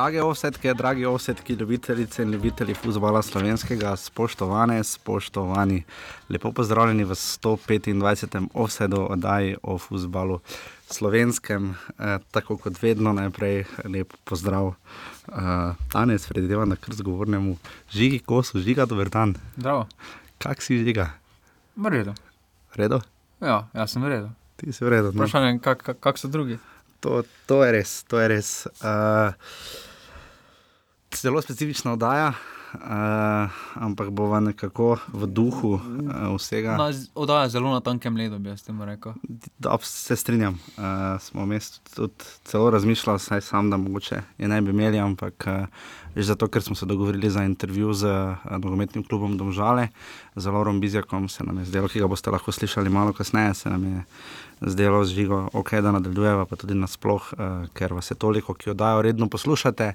Drage offsetke, dragi offsetki, ljubitelice in ljubitelji futbola slovenskega, spoštovane, spoštovani, lepo pozdravljeni v 125. offsetu oddaji o futbalu slovenskem. Eh, tako kot vedno, najprej lep pozdrav. Eh, danes predvidevam, da kar zgovornemu žigi kosu, žiga dober dan. Zdravo. Kak si žiga? V redu. Redo? Ja, jaz sem v redu. Ti si v redu. No? Vprašanje, kak, kak, kak so drugi? To, to je res, to je res. Uh, zelo specifična oddaja, uh, ampak bo nekako v duhu uh, vsega. Na, oddaja zelo na tankem ledu, bi jaz temu rekel. Da, se strinjam. Uh, smo mest tudi celo razmišljali, saj sam, da mogoče je ne bi imeli, ampak uh, zato, ker smo se dogovorili za intervju z uh, nogometnim klubom Domžale, z Lorom Bizjakom, se nam je zdelo, ki ga boste lahko slišali malo kasneje, se nam je zdelo z žigo, ok, da nadaljujeva, pa tudi nasploh, uh, ker vas je toliko, ki jo dajo redno poslušate,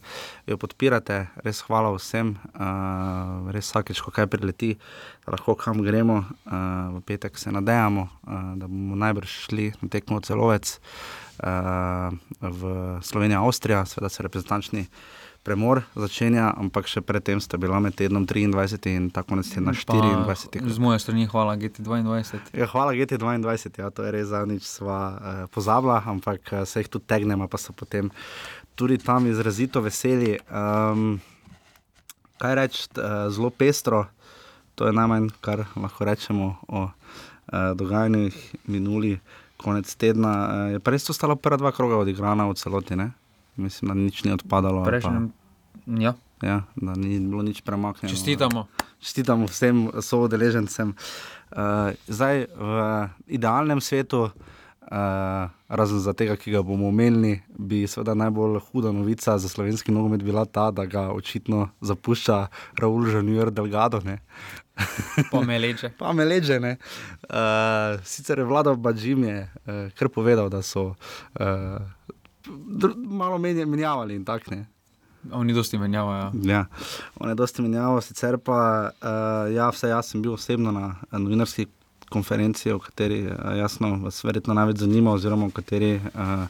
jo podpirate, res hvala vsem, uh, res vsakeč, ko kaj prileti, lahko kam gremo, uh, v petek se nadejamo, uh, da bomo najbrž šli na tekmo celovec uh, v Slovenijo, Avstrija, seveda so reprezentančni premor začenja, ampak še predtem sta bila med tednom 23 in tako konec tedna 24. Z moje strani hvala GT22. Ja, hvala GT22, ja, to je res zadnjič sva uh, pozabila, ampak uh, se jih tudi tegnemo, pa so potem tudi tam izrazito veseli. Um, kaj reči, uh, zelo pestro, to je najmanj, kar lahko rečemo o uh, dogajanjih minuli. Konec tedna uh, je res ostalo prva dva kroga odigrana v celoti. Ne? Mislim, da nič ni odpadalo. Prejšnjem, ja. Ja, da ni bilo nič premaknjeno. Čestitamo. Čestitamo vsem soodeležencem. Uh, zdaj, v idealnem svetu, uh, razen za tega, ki ga bomo omenili, bi seveda najbolj huda novica za slovenski nogomet bila ta, da ga očitno zapušča Raul Žanjur Delgado. pa me leče. pa me leče. Uh, sicer je vlada v Bajdžimi uh, kar povedal, da so. Uh, malo menjavali in tako ne. Oni dosti menjavajo. Ja. ja, oni dosti menjavajo, sicer pa, uh, ja, vse jaz sem bil osebno na novinarski konferenci, o kateri uh, jasno, vas verjetno največ zanima, oziroma o kateri uh,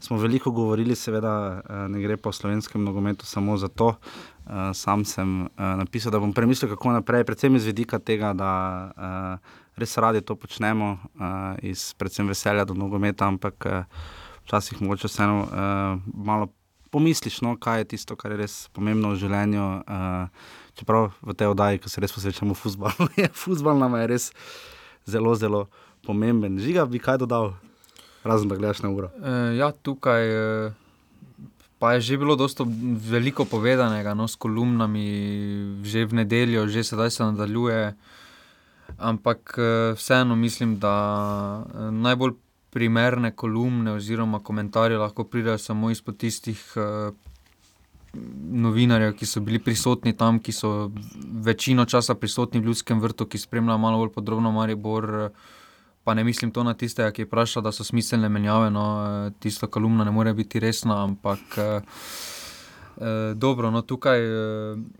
smo veliko govorili, seveda uh, ne gre v slovenskem nogometu samo za to. Uh, sam sem uh, napisal, da bom premislil, kako naprej, predvsem iz vidika tega, da uh, res radi to počnemo, uh, iz predvsem veselja do nogometa, ampak uh, včasih mogoče vseeno uh, malo pomisliš, no, kaj je tisto, kar je res pomembno v življenju. Uh, čeprav v tej oddaji, ki se res posvečamo futbalu, je futbal nam je res zelo, zelo pomemben. Žiga bi kaj dodal, razen da gledaš na uro. Uh, ja, tukaj. Uh... Pa je že bilo dosto veliko povedanega, no, s kolumnami, že v nedeljo, že sedaj se nadaljuje. Ampak vseeno mislim, da najbolj primerne kolumne oziroma komentarje lahko pridejo samo izpod tistih uh, novinarjev, ki so bili prisotni tam, ki so večino časa prisotni v ljudskem vrtu, ki spremljajo malo bolj podrobno Maribor. Pa ne mislim to na tiste, ki vprašajo, da so smiselne menjave. No, eh, tisto kolumno ne more biti resna, ampak eh, eh, dobro, no, tukaj. Eh,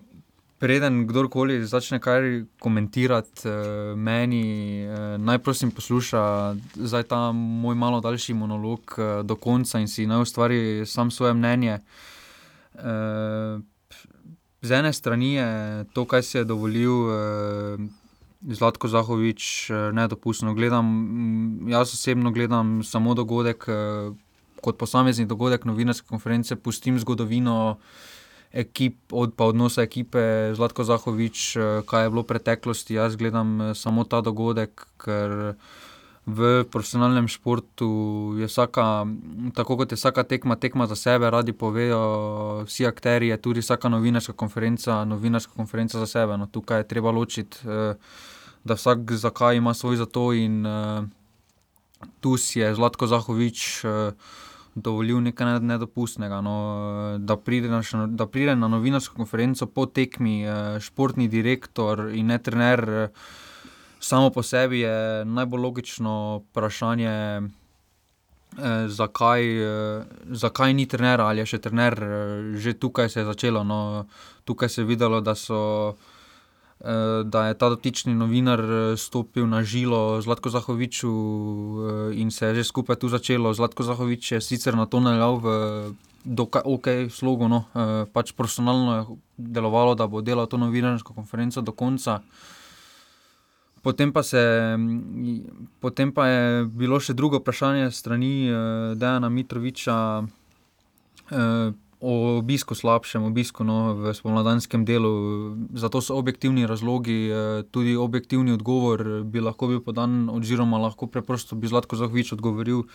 Preden kdorkoli začne kaj komentirati, eh, meni eh, najprosim posluša zdaj ta moj malo daljši monolog eh, do konca in si naj ustvari sam svoje mnenje. Z ene strani je to, kar si je dovolil Zlatko Zahovič, nedopustno. Gledam, jaz osebno gledam samo dogodek, kot posamezni dogodek novinarske konference, pustim zgodovino ekip, od, pa odnosa ekipe Zlatko Zahovič, eh, kaj je bilo v preteklosti. Jaz gledam eh, samo ta dogodek, ker v profesionalnem športu je vsaka, tako kot je vsaka tekma, tekma za sebe, radi povejo vsi akteri, je tudi vsaka novinarska konferenca, novinarska konferenca za sebe. No, tukaj je treba ločiti, eh, da vsak zakaj ima svoj za to in tu si je Zlatko Zahovič dovolil nekaj nedopustnega. No, da, pride na, da pride na novinarsko konferenco po tekmi, eh, športni direktor in ne trener, eh, samo po sebi je najbolj logično vprašanje. Eh, zakaj, eh, zakaj ni trener ali je še trener, eh, že tukaj se je začelo. No, tukaj se je videlo, da so Eh, da je ta dotični novinar eh, stopil na žilo Zlatko Zahoviču eh, in se je že skupaj tu začelo. Zlatko Zahovič je sicer na to nalal v dokaj ok, slogo. No. Pač profesionalno je delovalo, da bo delal to novinarsko konferenco do konca. Potem pa, se, potem pa je bilo še drugo vprašanje strani Dejana Mitroviča o obisku, slabšem obisku no, v spomladanskem delu. Zato so objektivni razlogi, uh, tudi objektivni odgovor bi lahko bil podan, oziroma lahko preprosto bi Zlatko Zahovič odgovoril.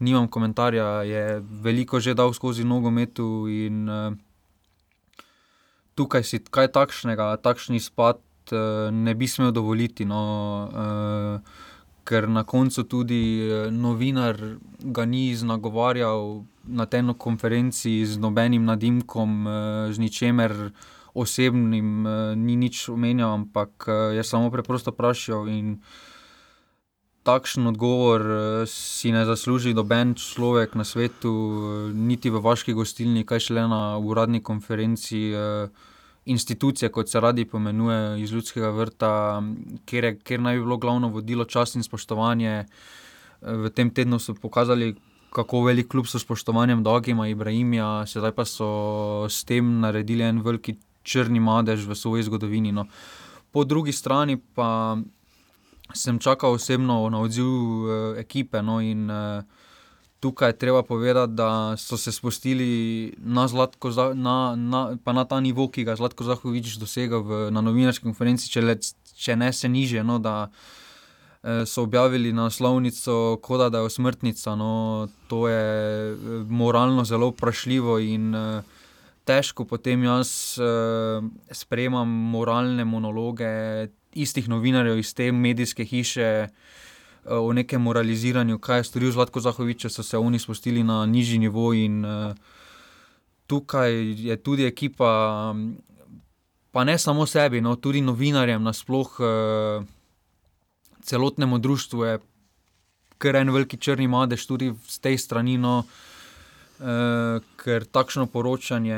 Nimam komentarja, je veliko že dal skozi nogometu in uh, tukaj si kaj takšnega, takšni spad uh, ne bi smel dovoliti. No, uh, ker na koncu tudi uh, novinar ga ni znagovarjal na tej konferenci z nobenim nadimkom, uh, z ničemer osebnim, uh, ni nič omenjal, ampak je samo preprosto vprašal. Takšen odgovor si ne zasluži noben človek na svetu, niti v vaški gostilni, kaj šele na uradni konferenci. Institucije, kot se radi pomenujejo iz ljudskega vrta, kjer, je, kjer naj bi bilo glavno vodilo čast in spoštovanje. V tem tednu so pokazali, kako velik klub so spoštovanjem do Agima Ibrahimija, sedaj pa so s tem naredili en veliki črni madež v svoji zgodovini. No. Po drugi strani pa sem čakal osebno na odziv eh, ekipe. No, in, eh, tukaj je treba povedati, da so se spustili na, Zlatko, na, na, na ta nivo, ki ga je Zlatko Zahovič dosegel v, na novinarski konferenci, če, le, če ne se niže. No, da, eh, So objavili naslovnico, kot da je smrtnica. No, to je eh, moralno zelo vprašljivo in uh, težko potem jaz uh, sprejemam moralne monologe istih novinarjev iz te medijske hiše, Eh, o nekem moraliziranju, kaj je storil Zlatko Zahovič, če so se oni spustili na nižji nivo. In uh, tukaj je tudi ekipa, pa ne samo sebi, no, tudi novinarjem, nasplošno uh, celotnemu društvu je kar en veliki črni madež tudi z te strani. No, Uh, ker takšno poročanje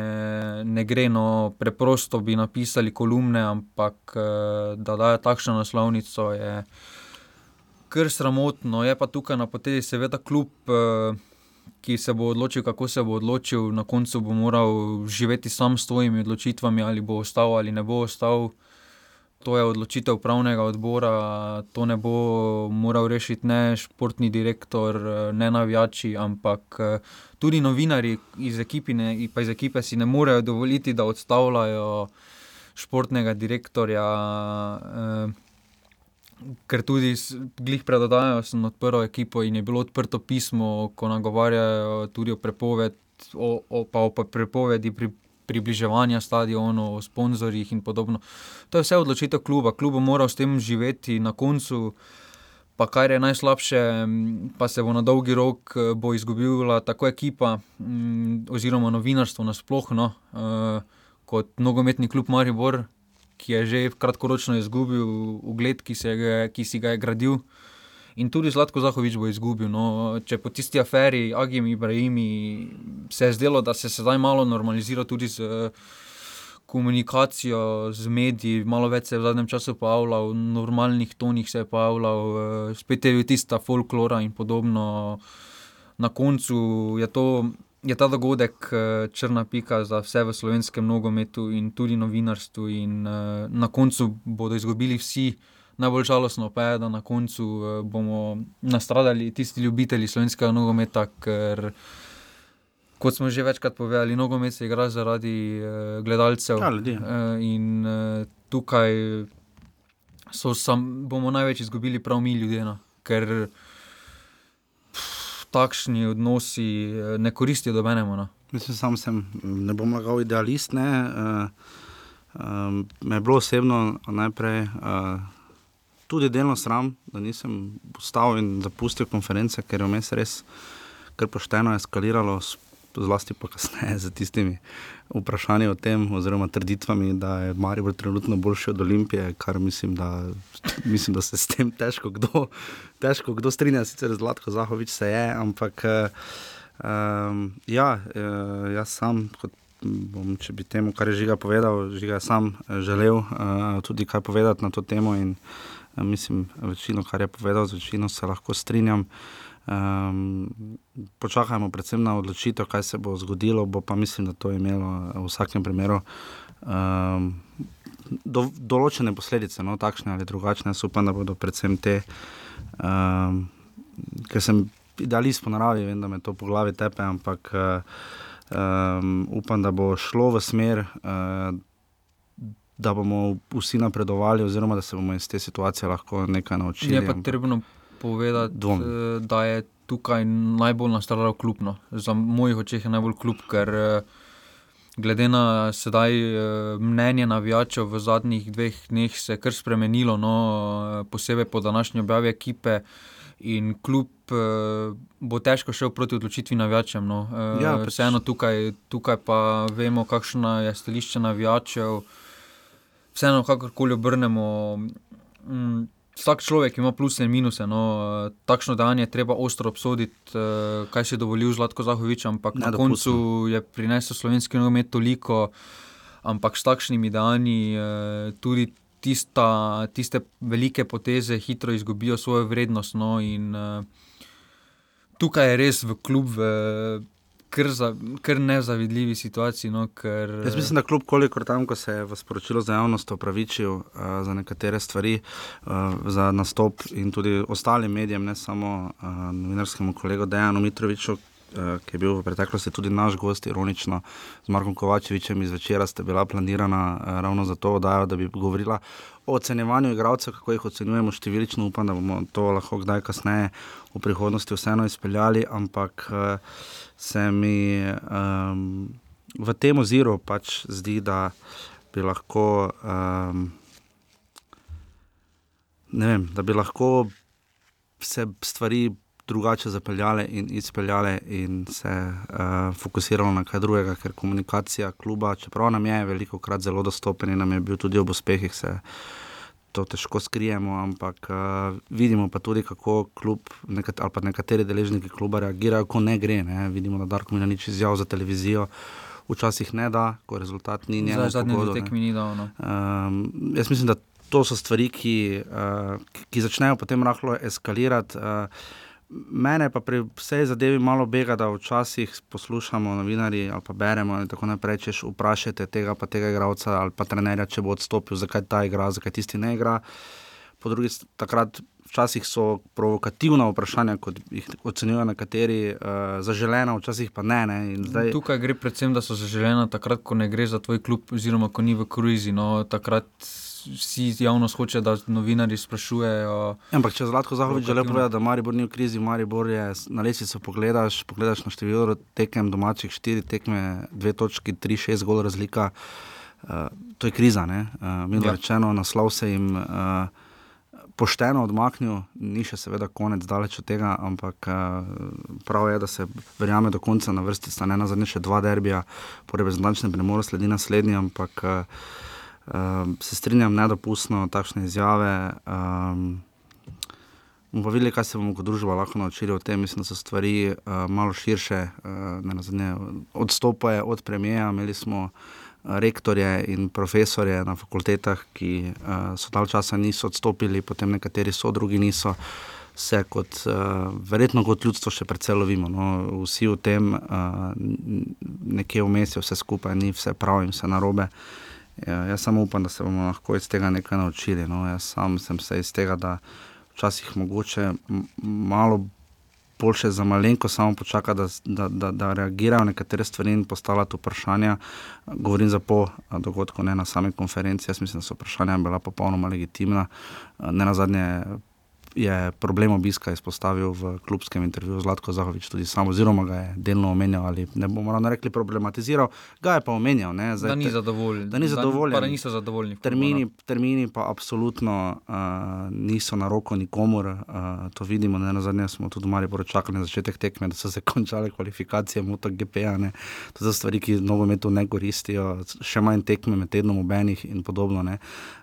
ne gre, no, preprosto bi napisali kolumne, ampak uh, da dajo takšno naslovnico, je uh, kar sramotno. Je pa tukaj na potezi, seveda, kljub, eh, ki se bo odločil, kako se bo odločil, na koncu bo moral živeti sam s svojimi odločitvami, ali bo ostal ali ne bo ostal. To je odločitev pravnega odbora, to ne bo moral rešiti ne športni direktor, eh, ne navijači, ampak eh, tudi novinari iz, ekipine, iz ekipe si ne morejo dovoliti, da odstavljajo športnega direktorja. Eh, ker tudi glih predodajo, sem odprl ekipo in je bilo odprto pismo, ko nagovarjajo tudi o prepovedi, o, o, pa o prepovedi pri, približevanja stadionov, o sponzorjih in podobno. To je vse odločitev kluba. Klub mora s tem živeti na koncu. Pa kar je najslabše, pa se bo na dolgi rok eh, bo izgubila tako ekipa, oziroma novinarstvo nasplošno, no, eh, kot nogometni klub Maribor, ki je že kratkoročno izgubil ugled, ki, ga, ki si ga je gradil. In tudi Zlatko Zahovič bo izgubil. No, če po tisti aferi, Agim Ibrahimi, se je zdelo, da se zdaj malo normalizira tudi z komunikacijo z mediji, malo več se je v zadnjem času pojavljal, v normalnih tonih se je pojavljal, eh, spet je bil tista folklora in podobno. Na koncu je to je ta dogodek eh, črna pika za vse v slovenskem nogometu in tudi novinarstvu. In, uh, na koncu bodo izgubili vsi. Najbolj žalostno pa je, da na koncu uh, bomo nastradali tisti ljubitelji slovenskega nogometa, ker, kot smo že večkrat povedali, nogomet se igra zaradi uh, gledalcev. Ja, uh, in uh, tukaj sam, bomo največ izgubili prav mi ljudje. No? Ker takšni odnosi eh, ne koristijo dobenemu. No? Mislim, sam sem, ne bom lagal idealist. Ne, uh, um, me je bilo osebno najprej uh, tudi delno sram, da nisem postal in zapustil konference, ker je vmes res kar pošteno eskaliralo zlasti pa kasneje z tistimi vprašanji o tem, oziroma trditvami, da je Marijo trenutno boljši od Olimpije, kar mislim, da, mislim, da se s tem težko kdo, težko kdo strinja, sicer Zlatko Zahovič se je, ampak um, ja, uh, jaz sam. Bom, če bi temu, kar je žiga povedal, žiga sam eh, želel uh, tudi kaj povedati na to temo. In, uh, mislim, večino, kar je povedal, z večino se lahko strinjam. Um, počakajmo predvsem na odločitev, kaj se bo zgodilo, bo pa mislim, da to imelo v vsakem primeru um, do, določene posledice, no, takšne ali drugačne. Jaz upam, da bodo predvsem te, um, ker sem idealist po naravi, vem, da me to po glavi tepe, ampak um, upam, da bo šlo v smer. Uh, Da bomo vsi napredovali, oziroma da se bomo iz te situacije lahko nekaj naučili. Je pa potrebno povedati, Dvom. Eh, da je tukaj najbolj nastalo klubno. Za mojih očeh je najbolj klub, ker eh, glede na sedaj eh, mnenje navijačev v zadnjih dveh dneh se je kar spremenilo, no, posebej po današnji objavi ekipe. In kljub bo težko šel proti odločitvi navijačem. No. Ja, pač. Vseeno tukaj, tukaj pa vemo, kakšno je stališče navijačev. Vseeno, kakorkoli obrnemo. Mm, Vsak človek ima pluse in minuse. No, takšno dejanje je treba ostro obsoditi, eh, kaj si je dovolil Zlatko Zahovič, ampak ne, na koncu je prinesel slovenski nogomet toliko, ampak s takšnimi dejanji eh, tudi tista, tiste velike poteze hitro izgubijo svojo vrednost. No, in, eh, tukaj je res v klub. V, kar, za, kar nezavidljivi situaciji. No, ker, Jaz mislim, da kljub kolikor tam, ko se je v sporočilu za javnost opravičil uh, za nekatere stvari, uh, za nastop in tudi ostalim medijem, ne samo uh, novinarskemu kolegu Dejanu Mitroviču. Ki je bil v preteklosti tudi naš gost, ironično, z Markom Kovačevičem iz večera, sta bila planirana ravno za to, da bi govorila o ocenjevanju igralcev, kako jih ocenjujemo številčno. Upam, da bomo to lahko kdaj kasneje v prihodnosti vseeno izpeljali, ampak se mi um, v tem oziru pač zdi, da bi lahko, um, vem, da bi lahko se stvari drugače zapeljale in izpeljale, in se uh, fokusiralo na kaj drugega, ker komunikacija kluba, čeprav nam je veliko krat zelo dostopen in nam je bil tudi ob uspehih. Se, to težko skrijemo, ampak uh, vidimo pa tudi, kako klub nekat, ali pa nekateri deležniki kluba reagirajo, ko ne gre. Ne. Vidimo, da Darko Mina nič izjav za televizijo. Včasih ne da, ko rezultat ni njegov. Zadnji tekmi ni dal. No. Um, jaz mislim, da to so stvari, ki, uh, ki začnejo potem rahlo eskalirati. Uh, Mene pa pri vsej zadevi malo bega, da včasih poslušamo novinarji ali pa beremo in tako naprej, če vprašate tega pa tega igralca ali pa trenerja, če bo odstopil, zakaj ta igra, zakaj tisti ne igra. Po drugi strani, takrat včasih so provokativna vprašanja, kot jih ocenjujejo nekateri, uh, zaželena, včasih pa ne. ne. Zdaj... Tukaj gre predvsem, da so zaželena takrat, ko ne gre za tvoj klub, oziroma ko ni v kruizi. No, takrat vsi javnost hoče, da novinari sprašujejo. Ampak če Zlatko Zahovič želi povedati, da Maribor ni v krizi, Maribor je na lesico pogledaš, pogledaš na število tekem domačih, štiri tekme, dve točki, tri, šest gol razlika. Uh, to je kriza, uh, mi je ja. rečeno, naslov se jim uh, pošteno odmaknil, ni še seveda konec, daleč od tega, ampak uh, prav je, da se verjame do konca na vrsti, sta ne na zadnje še dva derbija, po reprezentančnem premoru sledi naslednji, ampak uh, se strinjam, nedopustno takšne izjave. Um, bomo videli, kaj se bomo kot družba lahko naučili o tem. Mislim, da so stvari uh, malo širše, uh, odstopajo od premijeja. Imeli smo rektorje in profesorje na fakultetah, ki uh, so dal časa niso odstopili, potem nekateri so, drugi niso. Se kot, uh, verjetno kot ljudstvo še precej lovimo. No? Vsi v tem, uh, nekje vmes je vse skupaj, ni vse prav in vse narobe. Ja, jaz samo upam, da se bomo lahko iz tega nekaj naučili. No. Jaz sam sem se iz tega, da včasih mogoče malo boljše za malenko samo počaka, da, da, da, da reagirajo nekatere stvari in postavljajo vprašanja. Govorim za po dogodku, ne na sami konferenci. Jaz mislim, da so vprašanja bila popolnoma legitimna. Ne na zadnje je problem obiska izpostavil v klubskem intervjuju Zlatko Zahovič, tudi sam, oziroma ga je delno omenjal ali ne bomo ravno rekli problematiziral, ga je pa omenjal. Ne, zdaj, da ni zadovoljen. Da ni zadovoljen. Da, da niso zadovoljni. Termini, termini pa absolutno uh, niso na roko nikomor, uh, to vidimo. Ne, na zadnje smo tudi mali poročakali na začetek tekme, da so se končale kvalifikacije MotoGP-ja. To so stvari, ki nogometu ne koristijo, še manj tekme med tednom obenih in podobno. Ne.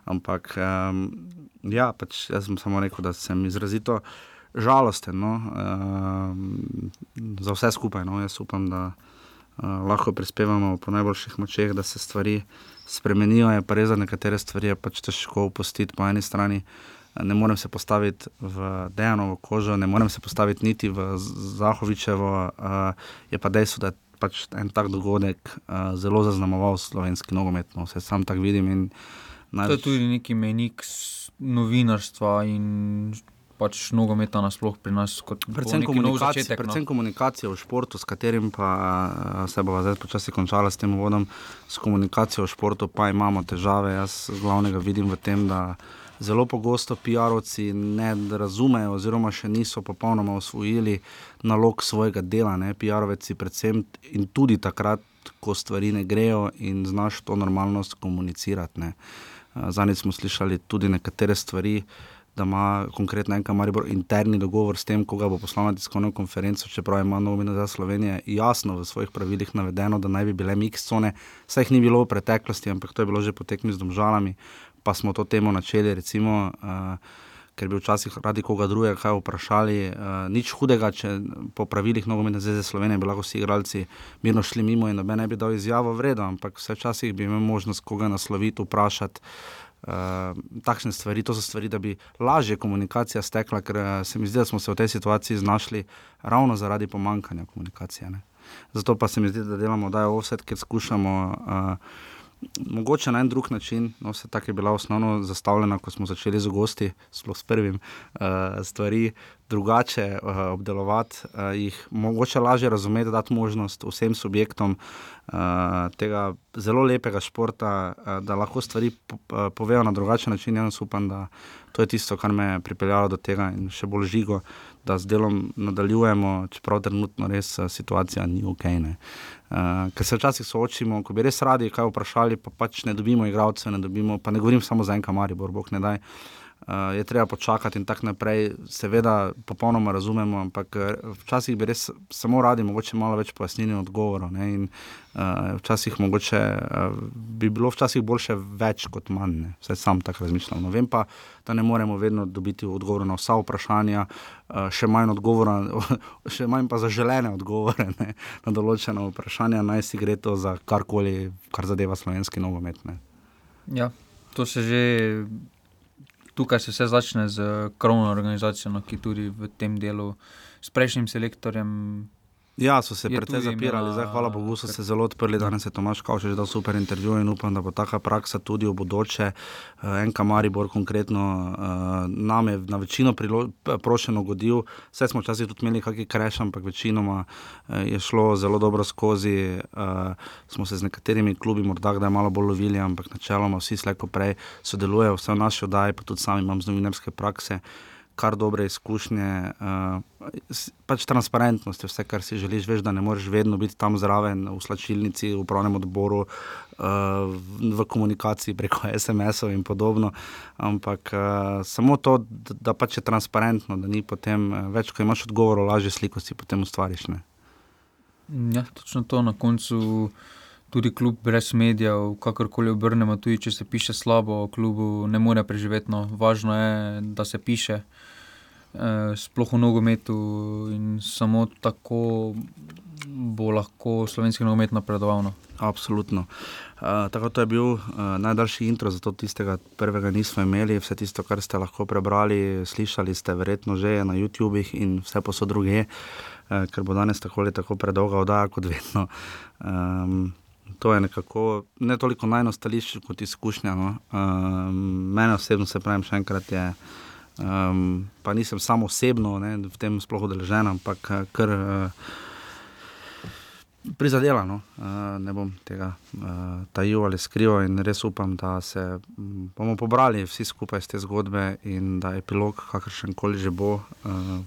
Ampak um, Ja, pač jaz sem samo rekel, da sem izrazito žalosten no, uh, za vse skupaj. No. Jaz upam, da uh, lahko prispevamo po najboljših močeh, da se stvari spremenijo. Je pa res, da nekatere stvari je pač težko opustiti po eni strani. ne morem se postaviti v Dejanovo kožo, ne morem se postaviti niti v Zahovičevo, uh, je pa dejstvo, da je pač en tak dogodek uh, zelo zaznamoval slovenski nogomet. No, vse sam tako vidim. Največ... To je tudi neki menik novinarstva in pač nogometa nasplošno pri nas. Predvsem, komunikacija, začetek, no. predvsem komunikacija v športu, s katerim pa uh, se bo zdaj počasi končala s tem vodom. S komunikacijo v športu pa imamo težave. Jaz glavnega vidim v tem, da zelo pogosto PR-ovci ne razumejo, oziroma še niso popolnoma osvojili nalog svojega dela. PR-ovci predvsem in tudi takrat, ko stvari ne grejo in znaš to normalnost komunicirati. Uh, Zadnjič smo slišali tudi nekatere stvari da ima konkretno en kamaribor interni dogovor s tem, koga bo poslal na tiskovno konferenco, čeprav ima novina za Slovenijo jasno v svojih pravilih navedeno, da naj bi bile miksone. Vse jih ni bilo v preteklosti, ampak to je bilo že potekmi z domžalami, pa smo to temo načeli, recimo, uh, ker bi včasih radi koga drugega kaj vprašali. Uh, nič hudega, če po pravilih nogometne zveze Slovenije bi lahko vsi igralci mirno šli mimo in noben ne bi dal izjavo vredno, ampak včasih bi imel možnost koga nasloviti, vprašati. Uh, takšne stvari, to so stvari, da bi lažje komunikacija stekla, ker uh, se mi zdi, da smo se v tej situaciji znašli ravno zaradi pomankanja komunikacije. Ne. Zato pa se mi zdi, da delamo, da je vse, ker skušamo. Uh, mogoče na en drug način, no, vse tako je bila osnovno zastavljena, ko smo začeli z gosti, sploh s prvim, uh, stvari drugače uh, obdelovati, uh, jih mogoče lažje razumeti, dati možnost vsem subjektom uh, tega zelo lepega športa, uh, da lahko stvari po, uh, povejo na drugačen način. Jaz upam, da to je tisto, kar me je pripeljalo do tega in še bolj žigo. Da z delom nadaljujemo, čeprav trenutno res situacija ni ok. Uh, Uh, ker se včasih soočimo, ko bi res radi kaj vprašali, pa pač ne dobimo igralcev, ne dobimo, pa ne govorim samo za enka Maribor, bog ne daj. Uh, je treba počakati in tako naprej. Seveda, popolnoma razumemo, ampak včasih bi res samo radi, mogoče malo več pojasnili odgovorov. Uh, včasih mogoče, uh, bi bilo včasih boljše več kot manj, vse sam tako razmišljam. No, vem pa, da ne moremo vedno dobiti odgovore na vsa vprašanja, uh, še, manj še manj pa zaželene odgovore ne, na določene vprašanja, naj si gre to za karkoli, kar zadeva slovenski nogomet. Ja, to se že. Tukaj se vse začne z krovno organizacijo, no, ki tudi v tem delu s prejšnjim selektorjem Ja, so se precej zapirali, zdaj hvala Bogu, so se zelo odprli. Danes je Tomaš Kavč že dal super intervju in upam, da bo taka praksa tudi v bodoče. Uh, en Kamaribor konkretno uh, nam je na večino prošeno godil, vse smo včasih tudi imeli kakšen kreš, ampak večinoma uh, je šlo zelo dobro skozi. Smo se z nekaterimi klubi morda kdaj malo bolj lovili, ampak načeloma vsi slejko prej sodelujejo, vse v naši oddaji, pa tudi sami imam z novinarske prakse kar dobre izkušnje, uh, pač transparentnost je vse, kar si želiš. Veš, da ne moreš vedno biti tam zraven v slačilnici, v upravnem odboru, uh, v komunikaciji preko SMS-ov in podobno. Ampak uh, samo to, da, da pač je transparentno, da ni potem več, ko imaš odgovor, lažje sliko si potem ustvariš. Ne? Ja, točno to na koncu tudi klub brez medijev, kakorkoli obrnemo, tudi če se piše slabo, klubu ne more preživeti. No. Važno je, da se piše, eh, sploh v nogometu in samo tako bo lahko slovenski nogomet napredoval. No. Absolutno. Uh, tako to je bil uh, najdaljši intro, zato tistega prvega nismo imeli. Vse tisto, kar ste lahko prebrali, slišali ste verjetno že na YouTubeh in vse posod druge, uh, ker bo danes tako ali tako predolga oddaja kot vedno. Um, to je nekako ne toliko najnostalgičnejše kot izkušnja. No. Um, mene osebno se pravim, še enkrat je. Um, pa nisem samo osebno ne, v tem sploh udeležen, ampak eh, kar uh, prizadela. No. Uh, ne bom tega uh, tajil ali skrival in res upam, da se um, bomo pobrali vsi skupaj iz te zgodbe in da je epilog, kakršen koli že bo. Uh,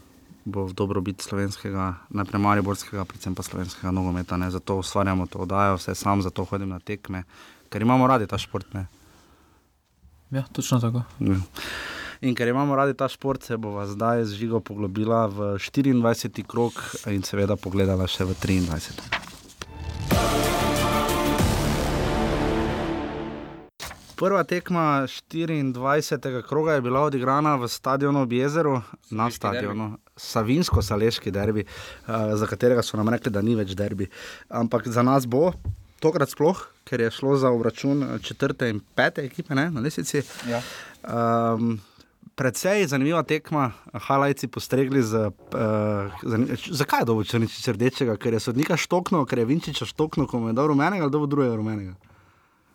bo v dobrobit slovenskega, najprej mariborskega, predvsem pa slovenskega nogometa. Ne? Zato ustvarjamo to oddajo, vse sam zato hodim na tekme, ker imamo radi ta šport. Ne? Ja, točno tako. Ja. In ker imamo radi ta šport, se bo zdaj z žigo poglobila v 24. krok in seveda pogledala še v 23. Prva tekma 24. kroga je bila odigrana v stadionu ob jezeru, na stadionu Savinsko-Saleški derbi, uh, za katerega so nam rekli, da ni več derbi. Ampak za nas bo, tokrat sploh, ker je šlo za obračun četrte in pete ekipe ne, na lesici. Ja. Um, Predvsej zanimiva tekma, Halajci postregli z. Uh, zakaj je dobro črniči rdečega? Ker je sodnika štokno, ker je Vinčiča štokno, ko je dobro rumenega ali dobro drugega rumenega.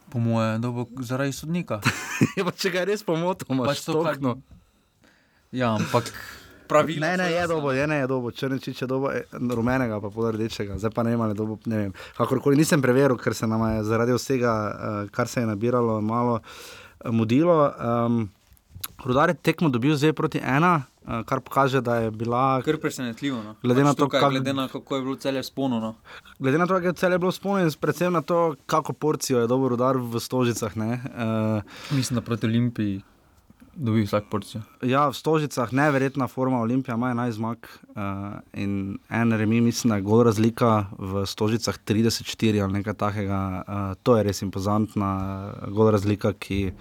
Po mojem, zaradi sodnika. ja, pa če ga res pomotimo, pač štokno. Ja, ampak. Pravilo, ne, ne, je dobro, je, ne, je dobro, črničič je dobro, rumenega pa pol rdečega, zdaj pa ne vem, ali je dobro, ne vem. Kakorkoli nisem preveril, ker se nam je zaradi vsega, uh, kar se je nabiralo, malo mudilo. Um, Rudar je tekmo dobil zdaj proti ena, uh, kar kaže, da je bila. Kar presenetljivo. No. Glede, pač to, kak... glede na to, kako je bilo celje spolno. No. Glede na to, kako je celje bilo spolno, in predvsem na to, kako porcijo je dobro rudar v stožicah. Uh, Mislim, da proti Olimpiji. Dobi vsak porcijo. Ja, v Stožicah, neverjetna forma Olimpija, ima 11 zmag uh, in en remi, mislim, da je gol razlika v Stožicah 34 ali nekaj takega. Uh, to je res impozantna gol razlika, ki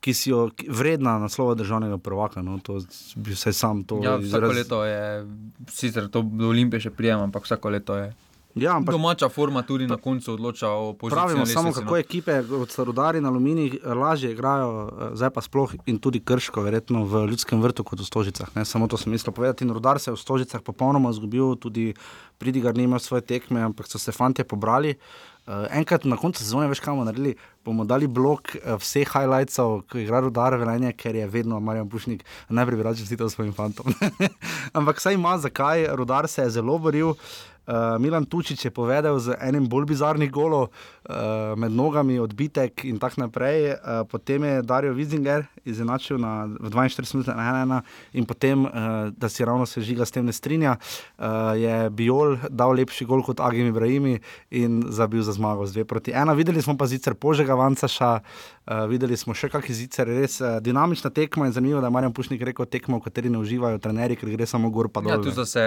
ki si jo vredna naslova državnega prvaka. No, to bi se sam to ja, izraz... Vsako leto je, sicer to do Olimpije še prijema, ampak vsako leto je. Ja, ampak, Domača forma tudi na koncu odloča o pozitivnosti. Pravimo samo, kako no. ekipe, kot so rudari na Alumini, lažje igrajo, eh, zdaj pa sploh in tudi krško, verjetno v ljudskem vrtu kot v Stožicah. Ne? Samo to sem mislil povedati. In rudar se je v Stožicah popolnoma izgubil, tudi pridigar nima svoje tekme, ampak so se fanti pobrali. Uh, enkrat na koncu sezone, veš, kaj bomo naredili, bomo dali blok uh, vseh highlightsov, ki igra Rudar Velenje, ker je vedno Marjan Pušnik najprej bi rad čestital svojim fantom. Ampak saj ima, zakaj Rudar se je zelo boril. Uh, Milan Tučič je povedal z enim bolj bizarnim golom, uh, med nogami, odbitek in tako naprej. Uh, potem je Darijo Vizinger izenačil na 42 minut na 1-1 in potem, uh, da si ravno se žiga s tem ne strinja, uh, je Biol dal lepši gol kot Agim Ibrahimi in zabil za zmago z 2 proti 1. Videli smo pa zicer Požega Vancaša, uh, videli smo še kakšne zicer, res uh, dinamična tekma in zanimivo, da je Marjan Pušnik rekel tekmo, v kateri ne uživajo trenerji, ker gre samo gor pa ja, dol. Ja, tu se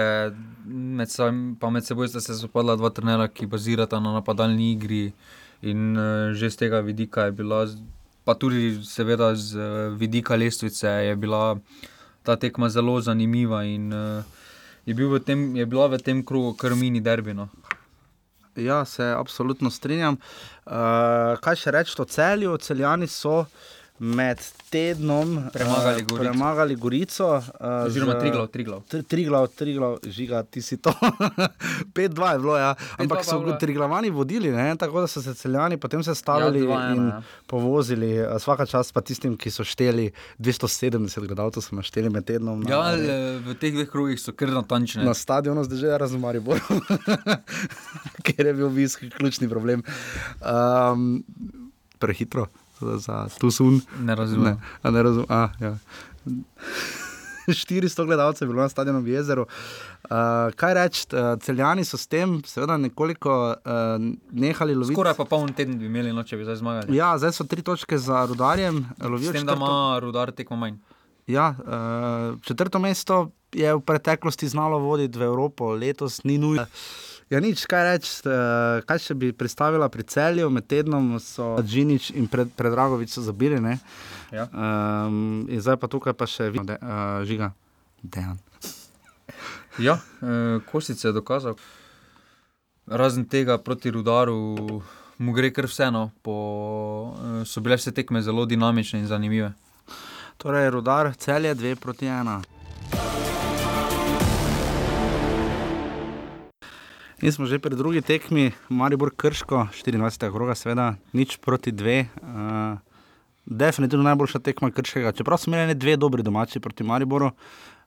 med, svojim, med seboj spopadla dva trenera, ki bazirata na napadalni igri in uh, že z tega vidika je bila pa tudi, seveda, z uh, vidika lestvice je bila ta tekma zelo zanimiva in uh, je, bil tem, je bila v tem krogu kar mini derbino. Ja, se absolutno strinjam. Uh, kaj še reči o celju? Celjani so med tednom premagali uh, Gorico. Premagali Gorico uh, Oziroma, Triglav, Triglav. Triglav, Triglav, žiga, ti si to. 5-2 je bilo, ja. ampak so Triglavani vodili, ne? tako da so se celjani potem sestavili ja, in ja. povozili. Vsaka čast pa tistim, ki so šteli 270 gledalcev, so našteli med tednom. Ja, na, v teh dveh krogih so kar natančni. Na stadionu zdaj že razumari bolj, ker je bil viski ključni problem. Um, prehitro za Tusun. Ne razumem. Ne, ne razum, a, ja. 400 gledalcev je bilo na stadionu v jezeru. Uh, kaj reči, uh, celjani so s tem, seveda, nekoliko uh, nehali loviti. Skoraj pa poln teden bi imeli, no, če bi zdaj zmagali. Ja, zdaj so tri točke za rudarjem. S tem, da ima rudar tekmo manj. Ja, uh, četrto mesto je v preteklosti znalo voditi v Evropo, letos ni nujno. Ja, nič kaj reči. Eh, kaj še bi predstavila pri celju, med tednom so Džinič in pred, Predragovič zabili. Ne? Ja. Um, zdaj pa tukaj pa še vidno, uh, eh, žiga. Dejan. ja, eh, Košice je dokazal. Razen tega proti rudaru, mu gre kar vseeno, po, eh, so bile vse tekme zelo dinamične in zanimive. Torej, rudar cel je 2 proti 1. In smo že pri drugi tekmi, Maribor Krško, 14. kroga, seveda, nič proti dve. Uh, definitivno najboljša tekma Krškega, čeprav smo imeli dve dobri domači proti Mariboru.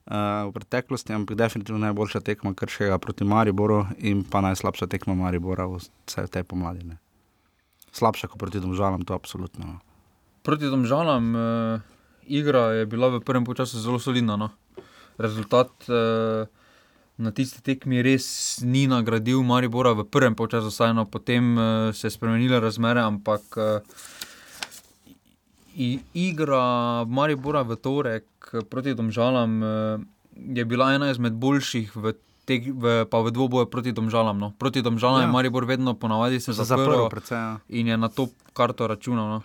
Uh, v preteklosti, ampak definitivno najboljša tekma Krškega proti Mariboru in pa najslabša tekma Maribora v tej pomladi. Ne. Slabša kot proti Domžalam, to je absolutno. No. Proti Domžalam eh, igra je bila v prvem času zelo solidna. No. Rezultat eh, na tisti tekmi res ni nagradil Maribora v prvem času, vseeno potem uh, se je spremenila razmere, ampak uh, igra Maribora v torek proti Domžalam uh, je bila ena izmed boljših v te, v, pa v dvoboju proti Domžalam. No. Proti Domžalam ja. je Maribor vedno ponavadi se zaprl ja. in je na to karto računal. No.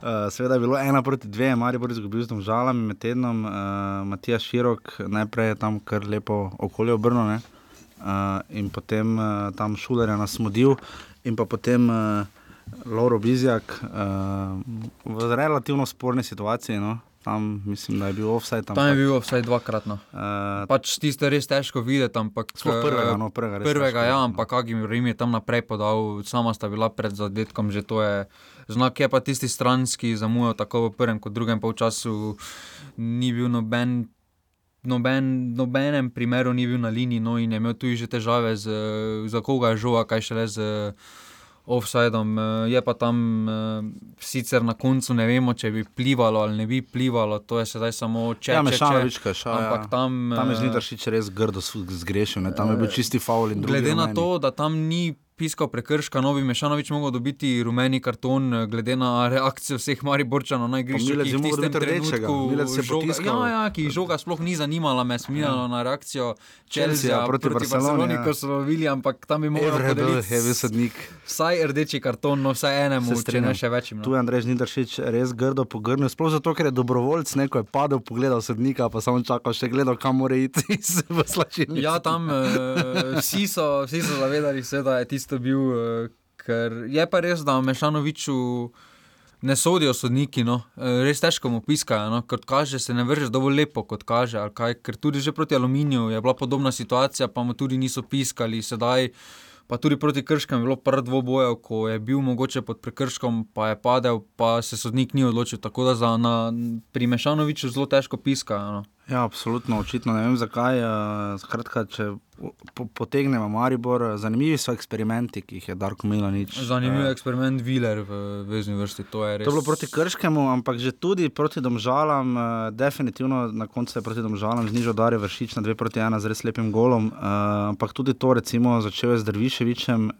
Uh, seveda je bilo ena proti dve, Maribor izgubil z Domžalami med tednom, uh, Matija Širok najprej je tam kar lepo okolje obrnil uh, in potem uh, tam šuler je nasmodil in pa potem. Uh, Lauro Bizjak uh, v relativno sporni situaciji, no, tam mislim, da je bil offside. Tam, tam je bil vsaj dvakratno. Uh, pač tisto je res težko videti, ampak prvega, no, prvega, prvega ja, ampak Agim Rim je tam naprej podal, sama sta bila pred zadetkom, že to je znak, je pa tisti stranski zamujal tako v prvem kot drugem polčasu, ni bil noben. Noben, nobenem primeru ni bil na liniji, no in je imel tudi težave z, za koga je žoga, kaj šele z offsajdom. Eh, je pa tam uh, sicer na koncu ne vemo, če bi plivalo ali ne bi plivalo, to je sedaj samo če. Ja, mešanovička, še ampak ja. tam. Tam je Znidaršič res grdo zgrešil, ne? tam je bil čisti faul in drugi. Glede na to, da tam ni piskal prekrška, novi Mešanovič mogel dobiti rumeni karton, eh, glede na reakcijo vseh Mariborčanov na igrišču. Milec je mogel biti rdečega, Milec se žoga, ja, ja, ki žoga sploh ni zanimala, me smijalo ja. na reakcijo Chelsea proti, proti Barceloni, ja. ko so bili, ampak tam bi mogel biti vsaj rdeči karton, no vsaj enemu, če ne še več. Tu je Andrej Žnidaršič res grdo pogrnil, sploh zato, ker je dobrovoljc, neko je padel, pogledal sodnika, pa samo čakal, še gledal, kam mora iti. Ja, tam uh, vsi so, vsi so zavedali se, da je tisto isto bil, uh, ker je pa res, da Mešanoviču ne sodijo sodniki, no. uh, res težko mu piskajo. No. Kot kaže, se ne vrže dovolj lepo, kot kaže. Kaj, ker tudi že proti aluminiju je bila podobna situacija, pa mu tudi niso piskali. Sedaj, pa tudi proti krškem je bilo prvo dvoboje, ko je bil mogoče pod prekrškom, pa je padel, pa se sodnik ni odločil. Tako da za, na, pri Mešanoviču zelo težko piskajo. No. Ja, absolutno, očitno ne vem zakaj. Uh, skratka, če po, potegnemo Maribor, zanimivi so eksperimenti, ki jih je Darko Milanič. Zanimiv je eksperiment Viler v vezni vrsti. To je, res... to je bilo proti Krškemu, ampak že tudi proti Domžalam, definitivno na koncu je proti Domžalam znižal Darje Vršič na 2 proti 1 z res lepim golom. Ampak tudi to, recimo, začel je z Drviševičem.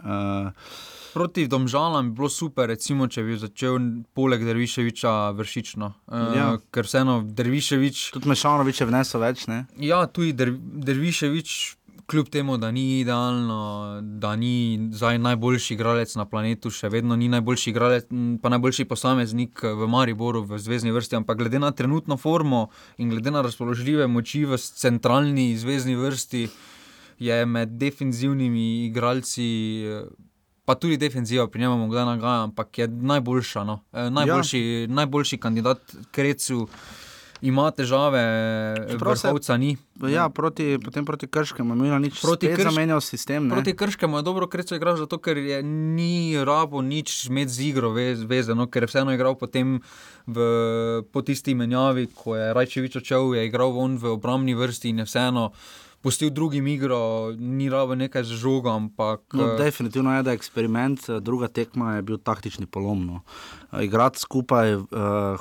Proti Domžalam bi bilo super, recimo, če bi začel poleg Derviševiča vršično. Uh, ja. Ker vseeno Derviševič. Tudi Mešanovič je vnesel več. Ne? Ja, tudi Der, Derviševič. Kljub temu, da ni idealno, da ni najboljši igralec na planetu, še vedno ni najboljši igralec, pa najboljši posameznik v Mariboru, v zvezdni vrsti. Ampak glede na trenutno formo in glede na razpoložljive moči v centralni zvezdni vrsti, je med defenzivnimi igralci pa tudi defenziva pri njemu, da nagaja, ampak je najboljša. No. E, najboljši, ja. najboljši kandidat, krecu. Ima težave, vrhovca ni. Ja, proti, potem proti Krškemu, imel nič proti Krškemu. Zamenjal sistem. Ne? Proti Krškemu je dobro, ker so igrali zato, ker je ni rabo nič med z igro vezano, ker je vseeno igral potem v, po tisti menjavi, ko je Rajčevič odšel, je igral v obrambni vrsti in je vseeno pustil drugim igro, ni rabo nekaj z žogom. Ampak, no, uh, definitivno je, da je eksperiment, eh, druga tekma je bil taktični polomno. Uh, igrati skupaj, uh,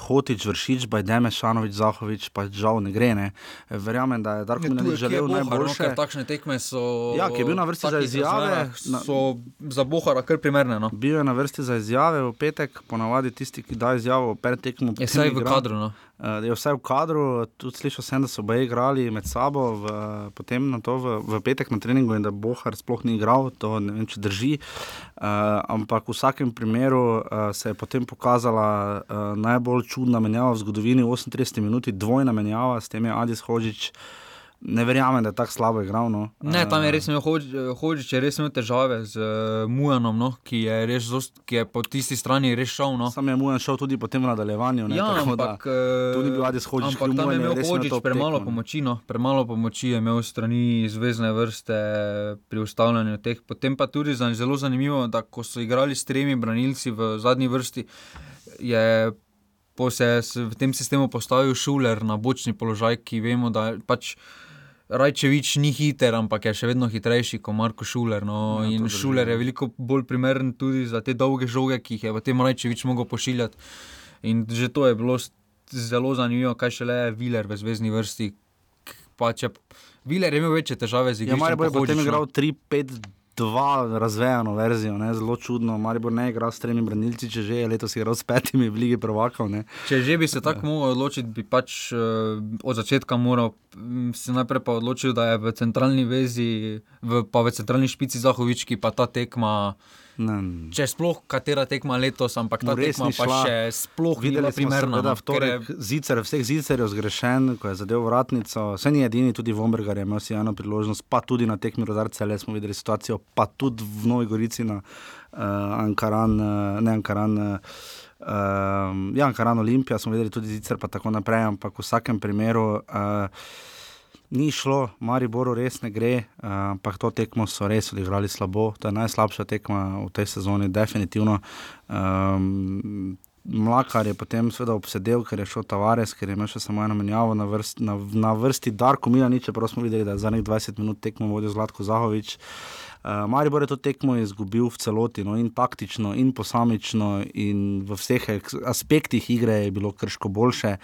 hotič, vršič, bajdeme, šanovič, zahovič, pa žal ne gre. Ne. Verjamem, da je Darko Mlinarič želel no, najboljše. No, takšne tekme so. Ja, ki je bil na vrsti za izjave. So za Bohara kar primerne. No. Bil je na vrsti za izjave v petek, ponavadi tisti, ki da izjavo pred tekmo. Je vse v kadru. No. Uh, je vse v kadru, tudi slišal sem, da so oboje igrali med sabo, v, potem na to v, v petek na treningu in da Bohar sploh ni igral, to ne vem, če drži. Uh, ampak v vsakem primeru uh, se je potem pokazala uh, najbolj čudna menjava v zgodovini, 38 minut, dvojna menjava, s tem je Adis Hožič. Ne verjamem, da je tako slabo igral. No. Ne, tam je res imel hočič, je res imel težave z uh, Mujanom, no, ki, je res, ki je po tisti strani res šel. No. Sam je Mujan šel tudi po tem nadaljevanju. Ne, ja, ampak eh, tudi bil Adis Hočič. Ampak tam je imel hočič premalo pomoči, no. premalo pomoči je imel strani zvezdne vrste pri ustavljanju teh. Potem pa tudi zelo zanimivo, da ko so igrali s tremi branilci v zadnji vrsti, je se je v tem sistemu postavil šuler na bočni položaj, ki vemo, da pač. Rajčevič ni hiter, ampak je še vedno hitrejši kot Marko Šuler. No. Ja, in Šuler je veliko bolj primeren tudi za te dolge žoge, ki jih je v tem Rajčevič mogel pošiljati. In že to je bilo zelo zanimivo, kaj še le je Viler v zvezdni vrsti. Pa če Viler je imel večje težave z igro. Ja, Maribor je potem igral 3-5 dva razvejano verzijo, ne? zelo čudno. Maribor ne igra s tremi branilci, če že je letos igral s petimi v Ligi Prvakov. Ne? Če že bi se tako ja. mogel odločiti, bi pač uh, od začetka moral se najprej pa odločiti, da je v centralni vezi, v, pa v centralni špici Zahovički, pa ta tekma Ne. Če sploh katera tekma letos, ampak ta No, tekma pa šla. še sploh ni bila Videli primerna. seveda no, je- zicer, vseh zicerjev zgrešen, ko je zadev vratnico. Vse ni edini, tudi Vombergar je imel si eno priložnost, pa tudi na tekmi Rodarce, le smo videli situacijo, pa tudi v Novi Gorici na uh, Ankaran, uh, ne Ankaran. Uh, Uh, ja, Ankaran Olimpija smo videli tudi zicer, pa tako naprej, ampak v vsakem primeru uh, ni šlo, Mariboru res ne gre, uh, ampak to tekmo so res odigrali slabo. To je najslabša tekma v tej sezoni, definitivno. Um, Mlakar je potem seveda obsedel, ker je šel Tavares, ker je imel še samo eno menjavo na vrsti, na, na vrsti Darko Milanič, čeprav smo videli, da je zadnjih 20 minut tekmo vodil Zlatko Zahovič. Uh, Maribor je to tekmo izgubil v celoti, no, in taktično, in posamično, in v vseh aspektih igre je bilo krško boljše.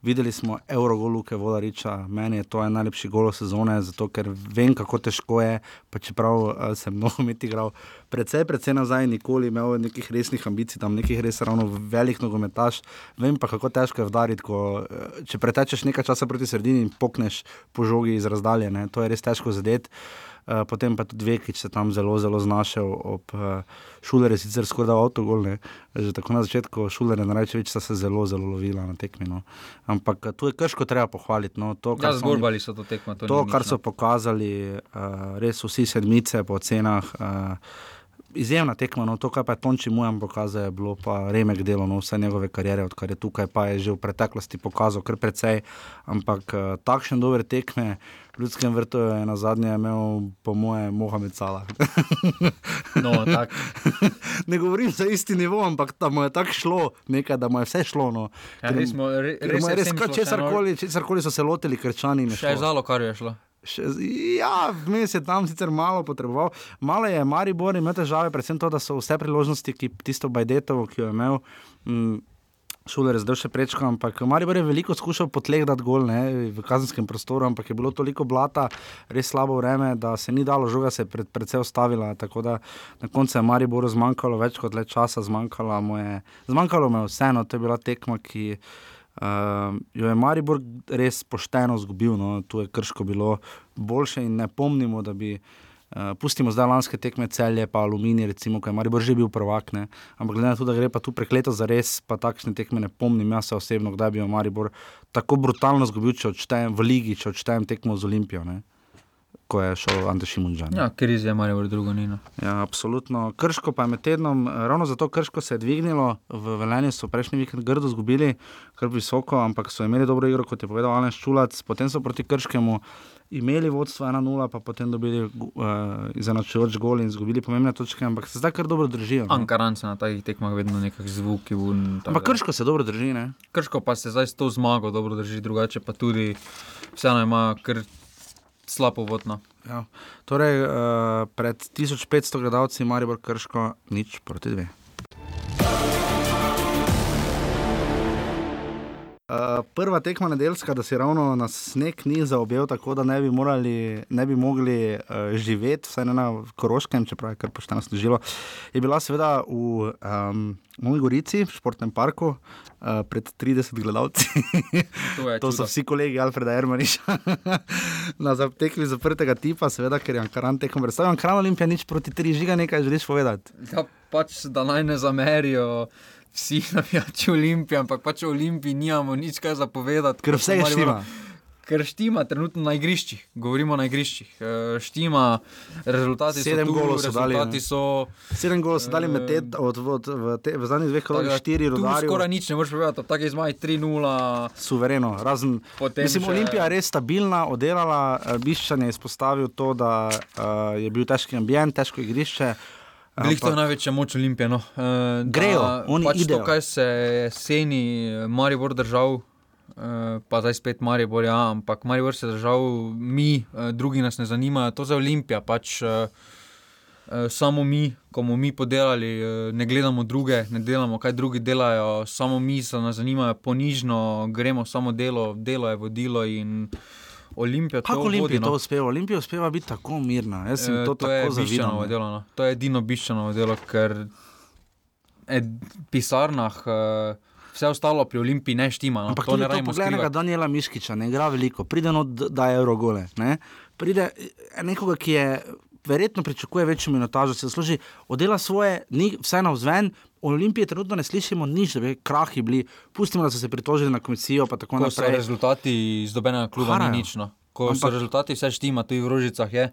Videli smo Eurogol Luke Vodariča, meni je to en najlepši golo sezone, zato ker vem, kako težko je, čeprav uh, sem mnogo met igral, precej, precej nazaj, nikoli imel nekih resnih ambicij, tam nekih res ravno velik nogometaš. Vem pa, kako težko je vdariti, ko, eh, če pretečeš nekaj časa proti sredini in pokneš po žogi iz razdalje, ne, to je res težko zadeti. Uh, potem pa tudi Vekič se tam zelo, zelo znašel. Ob uh, Šulerju sicer skoraj da avtogol, ne. že tako na začetku Šulerja in Rajčevič sta se zelo, zelo lovila na tekmi. No. Ampak uh, tu je krško treba pohvaliti. No. To, Ja, kar so oni- zborbali so to tekmo. To, to, kar so pokazali, uh, res vsi sedmice po cenah. Izjemna tekma, no to, kar pa je Tonči Mujan pokazal, je bilo pa remek delo, no vse njegove kariere, odkar je tukaj, pa je že v preteklosti pokazal kar precej. Ampak uh, takšne dobre tekme ljudskem vrtu je na zadnje imel, po moje, Mohamed Salah. No, tak. ne govorim za isti nivo, ampak da mu je tako šlo, nekaj, da mu je vse šlo. No. Ja, Ker- res smo, re, ker res res vsem kar šlo, še eno- česarkoli, česarkoli so se lotili, krčani. Še je zalo, kar je šlo. Še, ja, vmes je tam sicer malo potreboval. Malo je Maribor imel težave, predvsem to, da so vse priložnosti, ki tisto Bajdetovo, ki jo je imel. Mm, Šuler je zdaj še prečkal, ampak Maribor je veliko skušal po tleh dati gol ne, v kazenskem prostoru, ampak je bilo toliko blata, res slabo vreme, da se ni dalo, žoga se je pred, predvsej ustavila. Tako da na koncu je Mariboru zmanjkalo več kot le časa, zmanjkalo mu je, zmanjkalo mu je vseeno, to je bila tekma, ki. Uh, jo je Maribor res pošteno izgubil, no, tu je krško bilo boljše in ne pomnimo, da bi. Uh, pustimo zdaj lanske tekme celje, pa aluminij, recimo, ki je Maribor že bil prvak, ne. ampak glede na to, da gre pa tu prekleto za res, pa takšne tekme ne pomnim, jaz se osebno, kdaj bi jo Maribor tako brutalno izgubil, če odštejem v ligi, če odštejem tekmo z Olimpijo, ne. ko je šel Ante Šimunžan. Ja, kriz je malo drugo ni. No. Ja, absolutno. Krško pa je med tednom, eh, ravno zato Krško se je dvignilo, v Velenju so prejšnji vikend grdo izgubili, kar visoko, ampak so imeli dobro igro, kot je povedal Alen Ščulac, potem so proti Krškemu imeli vodstvo 1-0, pa potem dobili uh, izenačujoč gol in izgubili pomembne točke, ampak se zdaj kar dobro držijo. No. Ankaran se na takih tekmah vedno nekaj zvuki. Ampak. Krško se dobro drži, ne? Krško pa se zdaj s to zmago dobro drži, drugače pa tudi vseeno ima kar slabo vodno. Ja. Torej, uh, pred 1500 gledalci Maribor Krško nič proti dve. Uh, prva tekma nedeljska, da si ravno na sneg ni zaobjel, tako da ne bi, morali, ne bi mogli uh, živeti, vsaj ne na Koroškem, čeprav je kar pošteno služilo. Je bila seveda v um, Novi Gorici, v športnem parku, uh, pred 30 gledalci. To, To so vsi kolegi Alfreda Ermaniša na zatekli zaprtega tipa, seveda, ker je Ankaran tekom predstavljen. Ankaran Olimpija nič proti tri žiga, nekaj želiš povedati. Ja, pač, da naj ne zamerijo vsi navijači Olimpije, ampak pač o Olimpiji nimamo nič kaj zapovedati. Ker vse je štima. Ker štima trenutno na igriščih, govorimo na igriščih. Eh, Štima, rezultati Sedem so tu, golov so dali, so. Sedem golov so dali med ted, od, od, v, te, v zadnjih dveh tako krogih, štiri rodarje. Skoraj nič ne moreš povedati, ob takih zmaj 3-0. Suvereno, razen. Potem Mislim, še- Olimpija je res stabilna, oddelala, eh, Biščan je izpostavil to, da uh, je bil težki ambient, težko igrišče. Glih to je največja moč Olimpije. No. Uh, Grejo, oni pač idejo. To, kaj se je jeseni Maribor držal, uh, pa zdaj spet Maribor, ja, ampak Maribor se je držal, mi, uh, drugi nas ne zanimajo, to za Olimpija. Pač, uh, uh, samo mi, ko bomo mi podelali, uh, ne gledamo druge, ne delamo, kaj drugi delajo, samo mi se nas zanimajo ponižno, gremo samo delo, delo je vodilo in Olimpija to Kako vodi. No. to uspeva? Olimpija uspeva biti tako mirna. Jaz sem Eh, to, to je tako delo. No. To je edino Biščanovo delo, ker v pisarnah uh, vse ostalo pri Olimpiji ne štima. No. Ampak to ne rajmo poglednega skrivati. Daniela Miškiča, ne igra veliko, pride no, d- da je Eurogole. Ne? Pride eh, nekoga, ki je verjetno pričakuje večjo minutažo, se zasluži, oddela svoje, ni vse na vzven. Olimpije trenutno ne slišimo nič, da bi krahi bili. Pustimo, da so se pritožili na komisijo, tako Ko so naprej. rezultati iz dobenega kluba, Harajo. ni nič. No. Ko so Ampak- rezultati, vse štima, tudi v Rožicah je.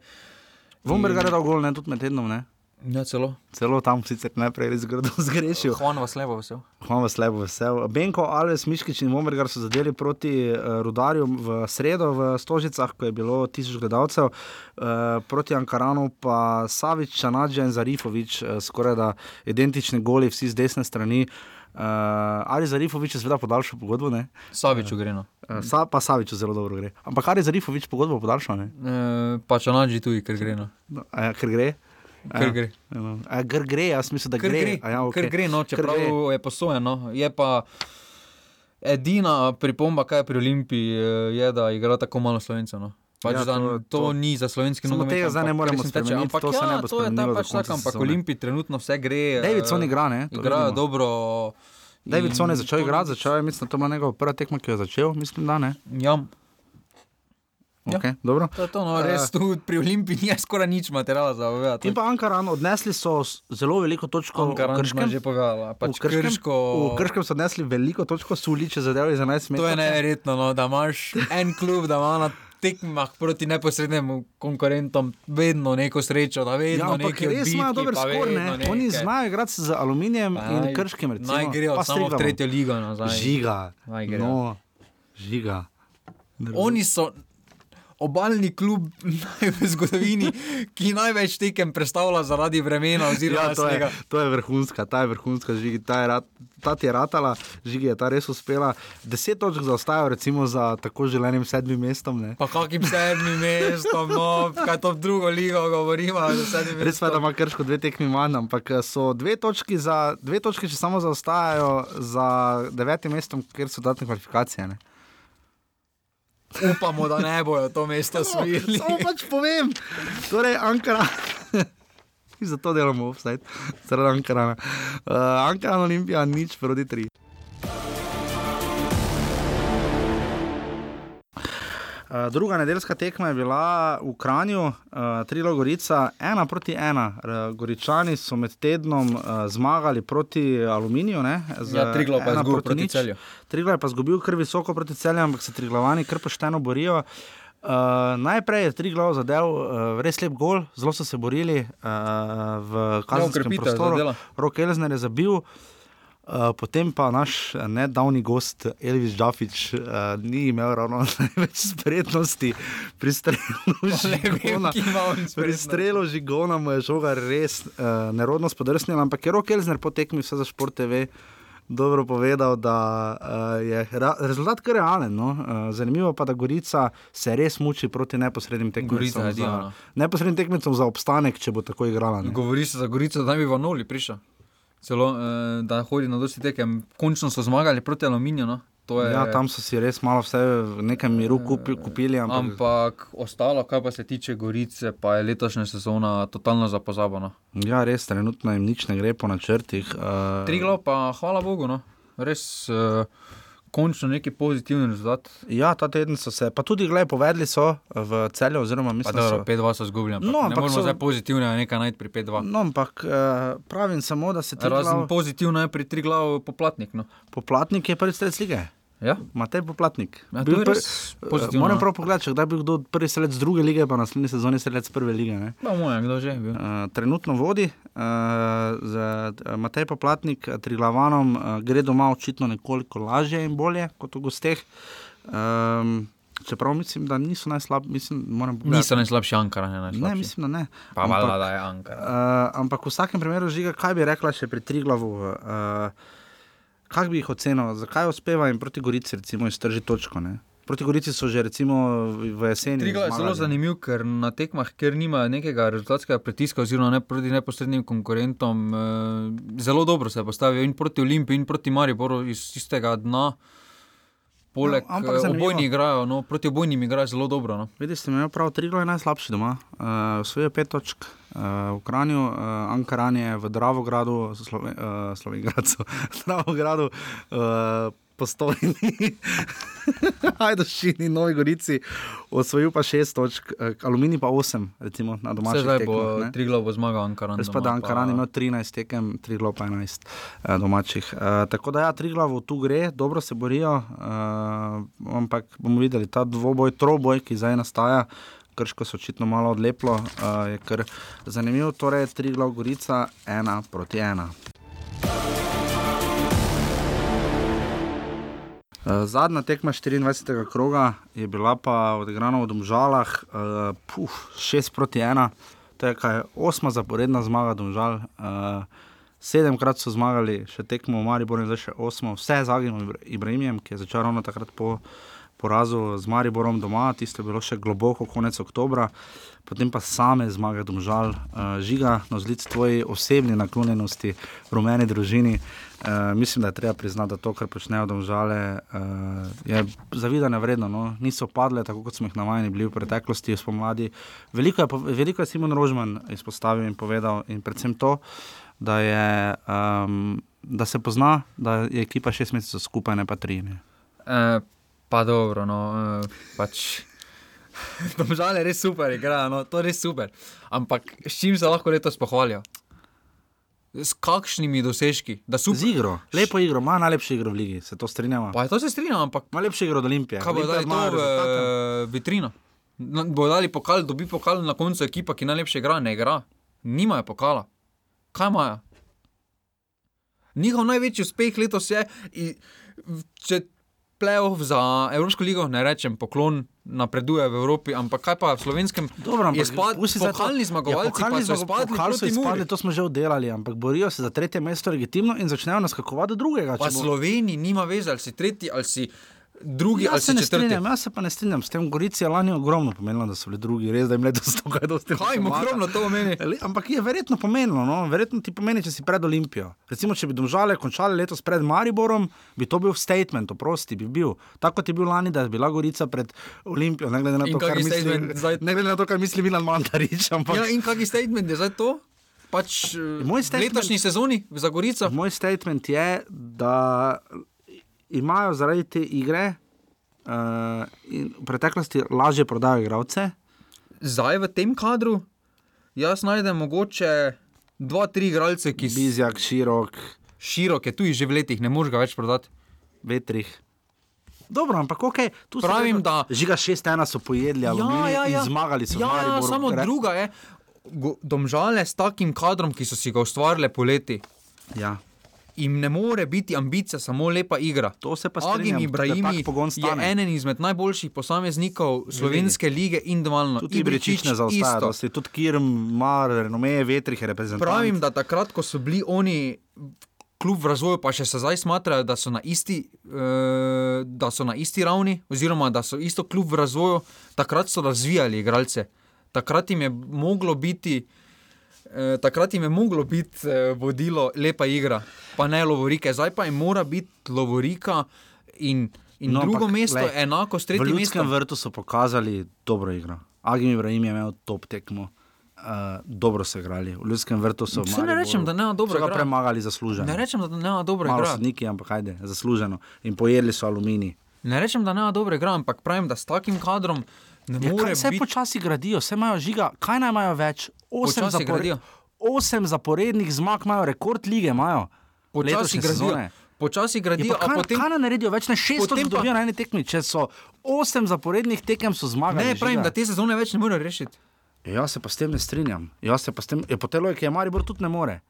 Vombergar je dal gol, ne tudi med tednom, ne. Ja, celo. Celo tam sicer najprej res grdo zgrešil. Hvala vas lepo, vesel. Hvala vas lepo, vesel. Benko, Alves, Miškič in Vombergar so zadeli proti uh, Rudarju v sredo v Stožicah, ko je bilo tisoč gledalcev, uh, proti Ankaranu pa Savič, Čanadža in Zarifovič, uh, skoraj da identični goli, vsi z desne strani. Uh, Ali Zarifovič je seveda podaljšal pogodbo, ne? Saviču gre. No. Uh, sa, pa Saviču zelo dobro gre. Ampak Ali Zarifovič pogodbo podaljšal, ne? E, pa če nađi tudi, ker gre. No. No, a ja, ker gre. Ker gre. Ja, no. A, ker gre, jaz mislim, da Ker gre. gre, A Ja, ker okay. gre no, Ker čeprav gre. je posojeno. Je pa edina pripomba, kaj je pri Olimpiji, eh, je, da igra tako malo slovencev. No. Pač, Ja, ja, to- to, to, ni za slovenski nogomet. tega zdaj ne moremo teče. Ampak to ja, to je spremenilo ta do pač tako, ampak. Olimpiji trenutno vse gre. eh, Davidson igra, ne, to Igra vidimo. dobro. Davidson je začel igrati, začel je, mislim, to bo njegova prva tekma, ki jo je začel, mislim, da ne. Ja, Ja. Okay, dobro. to je to, no, res tu pri Olimpiji ni skoraj nič materiala za povedati. In pa Ankaran, odnesli so zelo veliko točko Ankaran Krškem. že povedala. Pač v, Krškem Krško, v Krškem so odnesli veliko točko, suliče zadevali za 11 To je metrov. neverjetno, no, da imaš en klub, da ima na tekmah proti neposrednemu konkurentom vedno neko srečo, da vedno Ja, ampak neki res imajo dober skor, ne? Oni znajo igrati z aluminijem in Naj- krškim, recimo. Naj grejo samo v tretjo ligo nazaj. Žiga. No, žiga. Oni so obaljni klub v zgodovini, ki največ tekem predstavlja zaradi vremena Ja, to, je, to je vrhunska, ta je vrhunska, žigi, ta, je rat, ta ti je ratala, žigi je ta res uspela. Deset točk zaostajajo, recimo, za tako želenim sedmim mestom. Ne? Pa kakim sedmim mestom, no, kaj to v drugo ligo govorimo, Res pa, da ima krško dve tekmi manj, ampak eh, so dve točki, za, dve točki še samo zaostajajo za devetim mestom, ker so dodatne kvalifikacije. Ne? Upamo, da ne bojo to mesto osvojili. Samo pač povem, torej Ankara. In zato delamo offside, zaradi Ankarana. Uh, Ankaran Olimpija, nič proti tri. Druga nedeljska tekma je bila v Kranju, uh, Trilo Gorica, ena proti ena. Uh, Goričani so med tednom uh, zmagali proti Aluminiju. Ne, z Ja, Triglav pa je ena izgubil proti nič. Celju. Triglav je pa izgubil kar visoko proti celju, ampak se Triglavani kar pošteno borijo. Uh, najprej je Triglav zadev uh, res lep gol, zelo so se borili uh, v kazenskem prostoru. zadela. Rok Elzner je zabil. Uh, potem pa naš eh, nedavni gost Elvis Džafič uh, ni imel ravno največ spretnosti pri strelu žigona. Pri strelu žigona mu je žoga res uh, nerodno spodrsnila, ampak je Rok Elzner po tekmi vse za šport TV dobro povedal, da uh, je rezultat kar realen. No? Uh, zanimivo pa, da Gorica se res muči proti neposrednim je za- no. Neposrednim tekmecem za obstanek, če bo tako igrala. ne. Govori se za Gorico, da bi Vanoli prišel. Celo, eh, da hodi na dosti tekem. Končno so zmagali proti Aluminiju. No. To je, Ja, tam so si res malo vse v nekem miru kupi, kupili, ampak, Ampak ostalo, kar pa se tiče Gorice, pa je letošnja sezona totalno zapozabljena. ja, res trenutno jim nič ne gre po načrtih. Uh, Triglo pa, hvala Bogu, no. res uh, končno neki pozitivni rezultat. Ja, ta teden so se, pa tudi gledaj, povedali so v celju, oziroma mislim, dobro, so. 5-2 so ampak, No, ne moramo so- zdaj pozitivnega nekaj najti pri 5-2. No, ampak uh, pravim samo, da se ti Razen pozitivno je pri Triglavu poplatnik. No. poplatnik je prvi strelec lige. Ja? Matej Poplatnik. Ja, Bil je res eh, pozitivno. Moram no. prav pogledati, kdaj bi kdo prvi strelec druge lige, pa naslednji sezoni strelec prve lige. Ne? Pa moja, kdo že je bil. Uh, trenutno vodi uh, z uh, Matej Poplatnik, Triglavanom, uh, gre doma očitno nekoliko lažje in bolje kot v gosteh. Um, čeprav mislim, da niso najslabši, mislim, moram pogledati. Niso najslabši Ankara, ne najslabši. Ne, mislim, da ne. Pa Ampak- valjda, da je Ankara. Uh, ampak v vsakem primeru, žiga, kaj bi rekla še pri Triglavu? Uh, kaj bi jih ocenil, zakaj uspeva jim proti Gorici, recimo, iztržiti točko? Ne? Proti Gorici so že recimo v jeseni. Triglav je zelo zanimiv, ker na tekmah, ker nima nekega rezultatskega pritiska, oziroma ne proti neposrednim konkurentom, eh, zelo dobro se je postavil in proti Olimpiji, in proti Mariboru iz istega dna. Poleg No, ampak no, zanimivo. obojni igrajo, no, proti obojnim igrajo zelo dobro. No. Vidiš, ste imeli prav, Triglav je najslabši doma, uh, svoje pet točk. Uh, v Kranju, uh, Ankaran je v Dravogradu, Slove, uh, Slovengradu, Dravogradu uh, postojni. Ajdošini, Novi Gorici, osvojil pa šest točk, eh, aluminij pa osem, recimo na Vse domačih zdaj tekmah. bo ne. tri glavo zmagal Ankaran. Res pa da Ankaran ima 13 tekem, 3 glava pa 11 eh, domačih. Eh, tako da ja, 3 glavo tu gre, dobro se borijo, eh, ampak bomo videli ta dvoboj, troboj, ki zdaj nastaja. Krško se očitno malo odleplo, uh, je kar zanimivo. Torej, tri glav Gorica, ena proti ena. Zadnja tekma 24. kroga je bila pa odigrana v Domžalah, uh, puf, 6 proti 1, to je kaj, osma zaporedna zmaga Domžal. Uh, sedemkrat so zmagali, še tekmo v Mariboru, zdaj še osmo, vse z Agim Ibrahimom, ki je začel ravno takrat po porazu z Mariborom doma, tisto je bilo še globoko konec oktobra. Potem pa same zmage, domžal, uh, žiga, no zlic tvoji osebni naklonjenosti, rumeni družini. Uh, mislim, da je treba priznati, da to, kar počnejo domžale, uh, je zavidanje vredno. No? Niso padle, tako kot smo jih navajeni bili v preteklosti, spomladi. Veliko je, veliko je Simon Rožman izpostavil in povedal, in predvsem to, da, je, um, da se pozna, da je ekipa šest mesecev skupaj, ne pa tri. Ne? E, pa dobro, no, e, pač. Domžale res super igrajo, no, to je res super. Ampak s čim se lahko letos pohvalijo? S kakšnimi dosežki? Da Z super. igro, lepo igro, ima najlepšo igro v ligi, se to strinjamo. Pa to se strinjam, ampak Ima lepšo igro od Olimpije. kaj bo dali zmaga to v rezultate. e, vitrino? No, Bo dali pokal, dobi pokal na koncu ekipa, ki najlepše igra, ne igra. Nimajo pokala. Kaj imajo? Njihov največji uspeh letos je, i- če playoff za Evropsko ligo, ne rečem poklon, napreduje v Evropi, ampak kaj pa v slovenskem? Dobro, ampak je spad, pokalni zmagovalci, ja, pokalni so spadli pokal so izpadli, to smo že oddelali, ampak borijo se za tretje mesto legitimno in začnejo naskakovati do drugega. Pa bo- Sloveniji nima veze, ali si tretji, ali si drugi, ali Jaz se ne četrti. strinjam, jaz se pa ne strinjam. S tem Gorici je lani ogromno pomenilo, da so bili drugi, res da jim letos to kaj dosti Kaj mu pomaga. ogromno to pomeni? Ampak je verjetno pomenilo, no? verjetno ti pomeni, če si pred Olimpijo. Recimo, če bi domžale končali letos pred Mariborom, bi to bil statement, oprosti, bi bil. Tako kot je bil lani, da je bila Gorica pred Olimpijo, ne glede na to, kar kaki misli, zdaj? ne glede na to, kar misli Milan Mandarič. Ampak Ja, in kakšen statement je zdaj to? Pač, eh, Moj v statement- letošnji sezoni za Gorico. Moj statement je, da imajo zaradi te igre uh, v preteklosti lažje prodajo igralce. Zdaj v tem kadru, jaz najdem mogoče dva, tri igralce, ki so Bizjak, širok, široke, tu jih že v letih, ne moreš ga več prodati. vetrih. Dobro, ampak ok, tu so Pravim, vedno- da- Žiga 6-1 so pojedli, aluminij in zmagali so. Ja, ja, Mariboru. samo Re- druga je, domžale s takim kadrom, ki so si ga ustvarile poleti. Ja, Im ne more biti ambicija samo lepa igra. to se pa Agim strinjam. da Ibrahimi je eden izmed najboljših posameznikov slovenske lige individualno. Tudi Ibričič ne zaostaja, dosti. tudi Kirm, Mar, renome, vetrih je reprezentant. Pravim, da takrat, ko so bili oni kljub razvoju, pa še se zdaj smatrajo, da so na isti, uh, da so na isti ravni, oziroma da so isto kljub razvoju, takrat so razvijali igralce. Takrat jim je moglo biti. Eh, takrat jim je moglo biti eh, vodilo lepa igra, pa ne lovorike, zdaj pa jim mora biti lovorika in, in No, drugo ampak, mesto glej, enako s tretjim Ljudskem mestom. vrtu so pokazali dobro igro. Agim Ibrahim je imel top tekmo. Uh, dobro so igrali. V Ljudskem vrtu so. v Saj ne rečem, da ne dobro so ga igra. premagali zasluženo. Ne rečem, da ne dobro Malo igra. sodniki, ampak ajde, zasluženo. In pojedli so aluminij. Ne rečem, da ne dobro igra, ampak pravim, da s takim kadrom ne Ja, more kaj, vse biti. počasi gradijo, vse imajo žiga, kaj naj imajo več? Osem, gradijo. osem zaporednih zmag imajo, rekord lige imajo. Počasi gradijo. Počasi Ja, gradijo, kaj, potem. kaj naredijo več? Ne šest potem točk pa- dobijo na eni tekmi, če so osem zaporednih tekem so zmagali. Ne, pravim, Žiga. da te sezone več ne morejo rešiti. Jaz se pa s tem ne strinjam. Jaz se pa s tem, ja, po tej logiki je Maribor tudi ne more.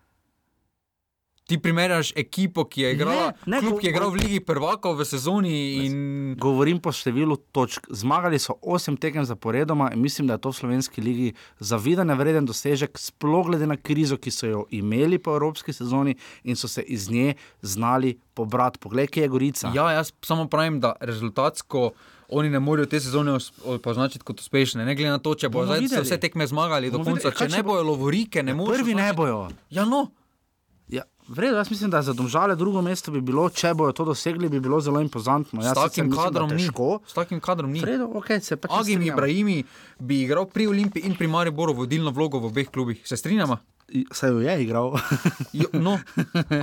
Ti primerjaš ekipo, ki je igrala, Ne, ne, klub, ki je igral v Ligi prvakov v sezoni in Govorim po številu točk. Zmagali so osem tekem zaporedoma in mislim, da je to v slovenski ligi zavidanje vreden dosežek, sploh glede na krizo, ki so jo imeli po evropski sezoni in so se iz nje znali pobrati. Poglej, kje je Gorica. Ja, jaz samo pravim, da rezultatsko oni ne morejo te sezone označiti kot uspešne. Ne glede na to, če bodo zdaj videli. vse tekme zmagali do Bomo konca. videli, Če če ne bo- bojo lovorike, ne moreš. Prvi ne označiti- bojo. Ja, no. Ja, vredo, jaz mislim, da za domžale drugo mesto bi bilo, če bojo to dosegli, bi bilo zelo impozantno. S Jaz sicer takim mislim, da kadrom ni. težko. S takim kadrom ni. Vredo, okay, se pač Agim. Ibrahimi bi igral pri Olimpiji in pri Mariboru vodilno vlogo v obeh klubih. Se strinjamo? Saj je igral. jo, no,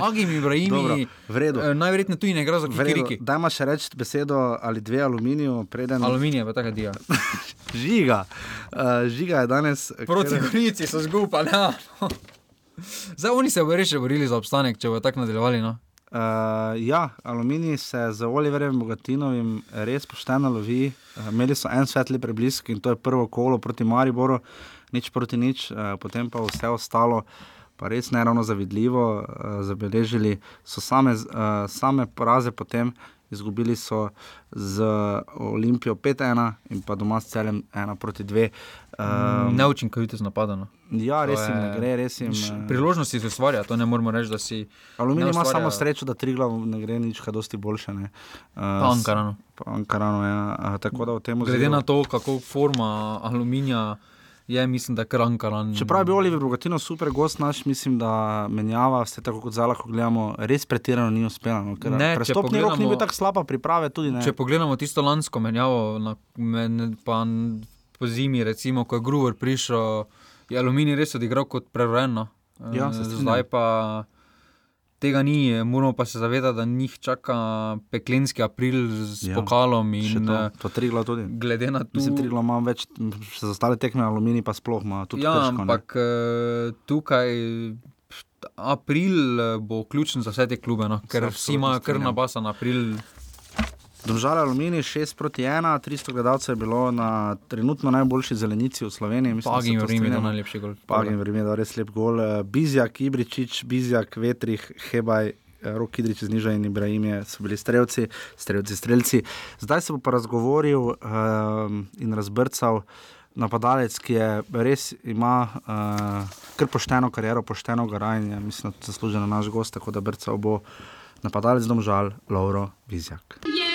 Agim Ibrahimi, redu. Eh, najverjetneje tudi ne igra za Kikiriki. Daj ma še reči besedo ali dve aluminiju, preden. Aluminij pa tako dija. žiga. Uh, žiga je danes. Proti Gorici so zgupali. Zdaj oni se bodo še borili za obstanek, če bodo tako nadaljevali. No? Uh, ja, aluminij se z Oliverjem Bogatinovim res pošteno lovi. Uh, imeli so en svetli preblisk in to je prvo kolo proti Mariboru, nič proti nič, uh, potem pa vse ostalo. Pa res ne ravno zavidljivo, uh, zabeležili so same, uh, same poraze, potem izgubili so z Olimpijo 5-1 in pa doma s celem 1-2. Um, Neučinkovito z napadom. Ja, res jim ne gre, res jim. Priložnosti se ustvarja, to ne moremo reči, da si. Aluminij ima samo srečo, da tri glav ne gre nič, kaj dosti boljše. Uh, pa Ankarano. Pa Ankarano, ja. Uh, tako da v tem. Glede na to, kako forma aluminija je, mislim, da krankaran. Čeprav je bil Oliver Bogatino super gost naš, mislim, da menjava, vse tako kot zala, ko gledamo, res pretirano ni uspela. No, ne, prestopni rok ni bil tako slaba, priprave tudi ne. Če pogledamo tisto lansko menjavo, na, men, pa po zimi, recimo, ko je Gruber prišel, je aluminij res odigral kot prerojeno. Ja, Zdaj pa tega ni, moramo pa se zavedati, da njih čaka peklenski april z ja, pokalom. In, to, to triglo tudi. Glede na to, da se triglo ima več, še za ostale tekme, aluminij pa sploh ima tudi. Ja, krško, ampak ne? Eh, tukaj. April eh, bo ključen za vse te klube, no? ker vsi imajo kar nabasan april. Domžale Aluminij 6 proti 1, 300 gledalcev je bilo na trenutno najboljši zelenici v Sloveniji. Pagin je vrnil najlepši gol. Pagin je vrnil res lep gol. Eh, Bizjak, Ibričič, Bizjak, Vetrih, Hebaj. Eh, Rok Idrič znižal in Ibrahim je, so bili strelci, strelci, strelci. Zdaj se bo pa razgovoril um, in razbrcal napadalec, ki je res ima uh, kar pošteno kariero, pošteno garanje, mislim, da zasluži na naš gost, tako da brcal bo napadalec domžal, Lauro Bizjak. Yeah.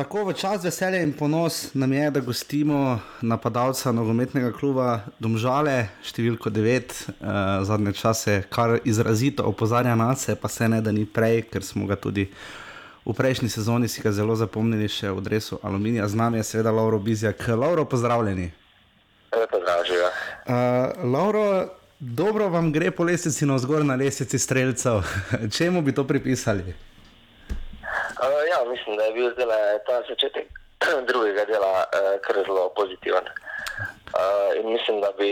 Tako v čas veselja in ponos nam je, da gostimo napadalca nogometnega kluba Domžale, številko 9, uh, eh, zadnje čase, kar izrazito opozarja na sebe, pa se ne da ni prej, ker smo ga tudi v prejšnji sezoni si ga zelo zapomnili, še v Dresu Aluminija. Z nami je seveda Lauro Bizjak. Lauro, pozdravljeni. Pozdravljen. Uh, Lauro, dobro vam gre po lesici na vzgor na lesici streljcev. Čemu bi to pripisali? Uh, ja, mislim, da je bil zdaj ta začetek drugega dela uh, kar zelo pozitiven. Uh, in mislim, da bi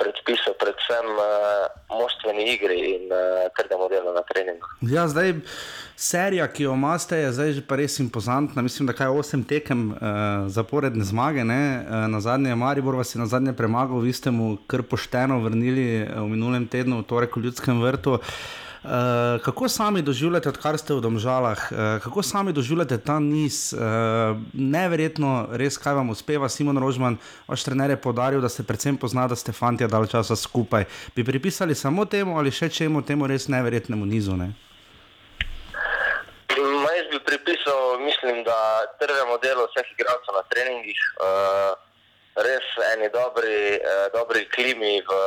predpisal predvsem uh, moštveni igri in uh, trdemu delu na treningu. Ja, zdaj serija, ki jo imate, je zdaj že res impozantna. Mislim, da kaj osem tekem uh, zaporedne zmage. Uh, na zadnje je Maribor vas je na zadnje premagal, vi ste mu kar pošteno vrnili v minulem tednu, torej v Ljudskem vrtu. Uh, Uh, kako sami doživljate, odkar ste v Domžalah, uh, kako sami doživljate ta niz? Uh, neverjetno, res, kaj vam uspeva. Simon Rožman, vaš trener je podaril, da se predvsem pozna, da ste fanti dal časa skupaj. Bi pripisali samo temu ali še čemu temu res neverjetnemu nizu? Ne? Jaz bi pripisal, mislim, da trvemo delo vseh igralcev na treningih. Uh, res eni dobri, uh, dobri klimi v,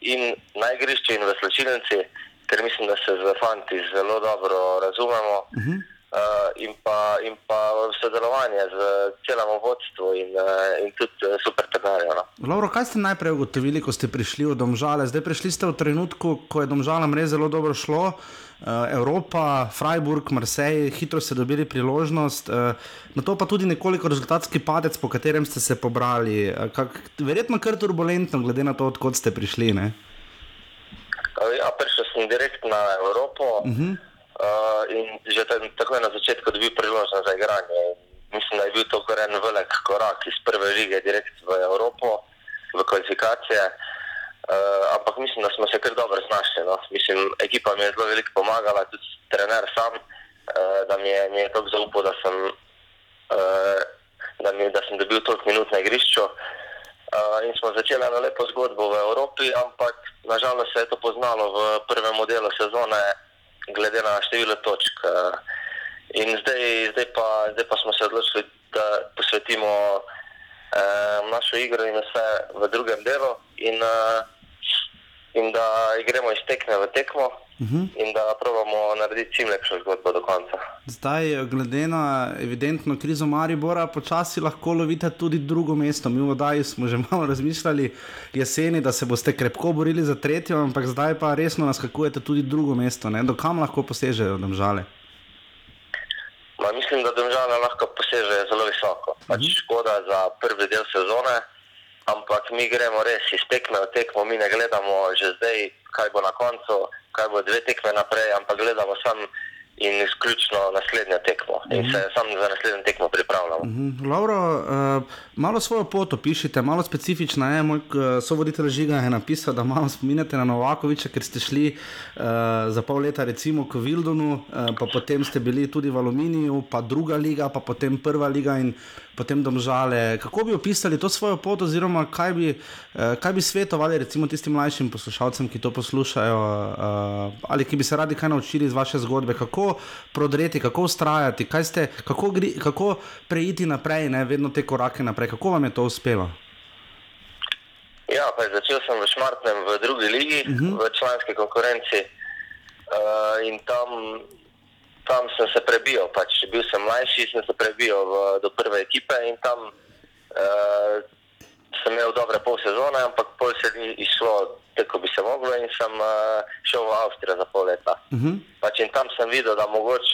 in na igrišču in v slčilnici ker mislim, da se z fanti zelo dobro razumemo. Uh -huh. uh, in, pa, in pa sodelovanje z celom vodstvom in, uh, in tudi uh, super trenerjem. No. Kaj ste najprej ugotovili, ko ste prišli v Domžale? Zdaj prišli ste v trenutku, ko je Domžalam res zelo dobro šlo. Uh, Evropa, Freiburg, Marseille, hitro ste dobili priložnost, uh, na to pa tudi nekoliko rezultatski padec, po katerem ste se pobrali. Uh, kak, verjetno kar turbulentno, glede na to, odkot ste prišli. Ne? Ja, prišel sem direkt na Evropo uh -huh. uh, in že takoj na začetku dobil priložnost za igranje. Mislim, da je bil to kar en velik korak iz prve lige direkt v Evropo, v kvalifikacije. Uh, ampak mislim, da smo se kar dobro znašli. No. Mislim, ekipa mi je zelo veliko pomagala, tudi trener sam, uh, da mi je, mi je tako zaupal, da sem, uh, da, mi, da sem dobil toliko minut na igrišču. Uh, in smo začeli eno lepo zgodbo v Evropi, ampak nažalost se je to poznalo v prvem delu sezone, glede na število točk. Uh, in zdaj, zdaj, pa, zdaj pa smo se odločili, da posvetimo uh, našo igro in vse v drugem delu, in, uh, in da gremo iz tekme v tekmo. Uh -huh. in da pravimo narediti čim lepšo zgodbo do konca. Zdaj, glede na evidentno krizo Maribora, počasi lahko lovite tudi drugo mesto. Mi v Vodaji smo že malo razmišljali jeseni, da se boste krepko borili za tretjo, ampak zdaj pa resno naskakujete tudi drugo mesto. Ne? Do kam lahko posežejo, da žale? Ma, mislim, da država lahko poseže zelo visoko. Pač mhm. škoda za prvi del sezone, ampak mi gremo res iz tekme v tekmo, mi ne gledamo že zdaj, kaj bo na koncu, kaj bo dve tekme naprej, ampak gledamo samo in izključno naslednjo tekmo. Mm -hmm. In mhm. se samo za naslednjo tekmo pripravljamo. Mm -hmm. Lauro, uh, malo svojo pot opišite, malo specifična je. Moj uh, sovoditelj Žiga je napisal, da malo spominjate na Novakoviča, ker ste šli uh, za pol leta recimo k Vildonu, uh, pa potem ste bili tudi v Aluminiju, pa druga liga, pa potem prva liga in potem domžale. Kako bi opisali to svojo pot, oziroma kaj bi, uh, kaj bi svetovali recimo tistim mlajšim poslušalcem, ki to poslušajo, uh, ali ki bi se radi kaj naučili iz vaše zgodbe? Kako prodreti, kako ustrajati, ste, kako, gri, kako preiti naprej, ne, vedno te korake naprej. Kako vam je to uspelo? Ja, začel sem v Šmartnem v drugi ligi, uh mhm. -huh. v članski konkurenci. Uh, in tam, tam sem se prebil, pač, bil sem mlajši, sem se prebil v, do prve ekipe in tam uh, sem imel dobre pol sezone, ampak pol se ni išlo tako, kot bi se moglo, in sem uh, šel v Avstrijo za pol leta. Uh mhm. -huh. pač, in tam sem videl, da mogoč,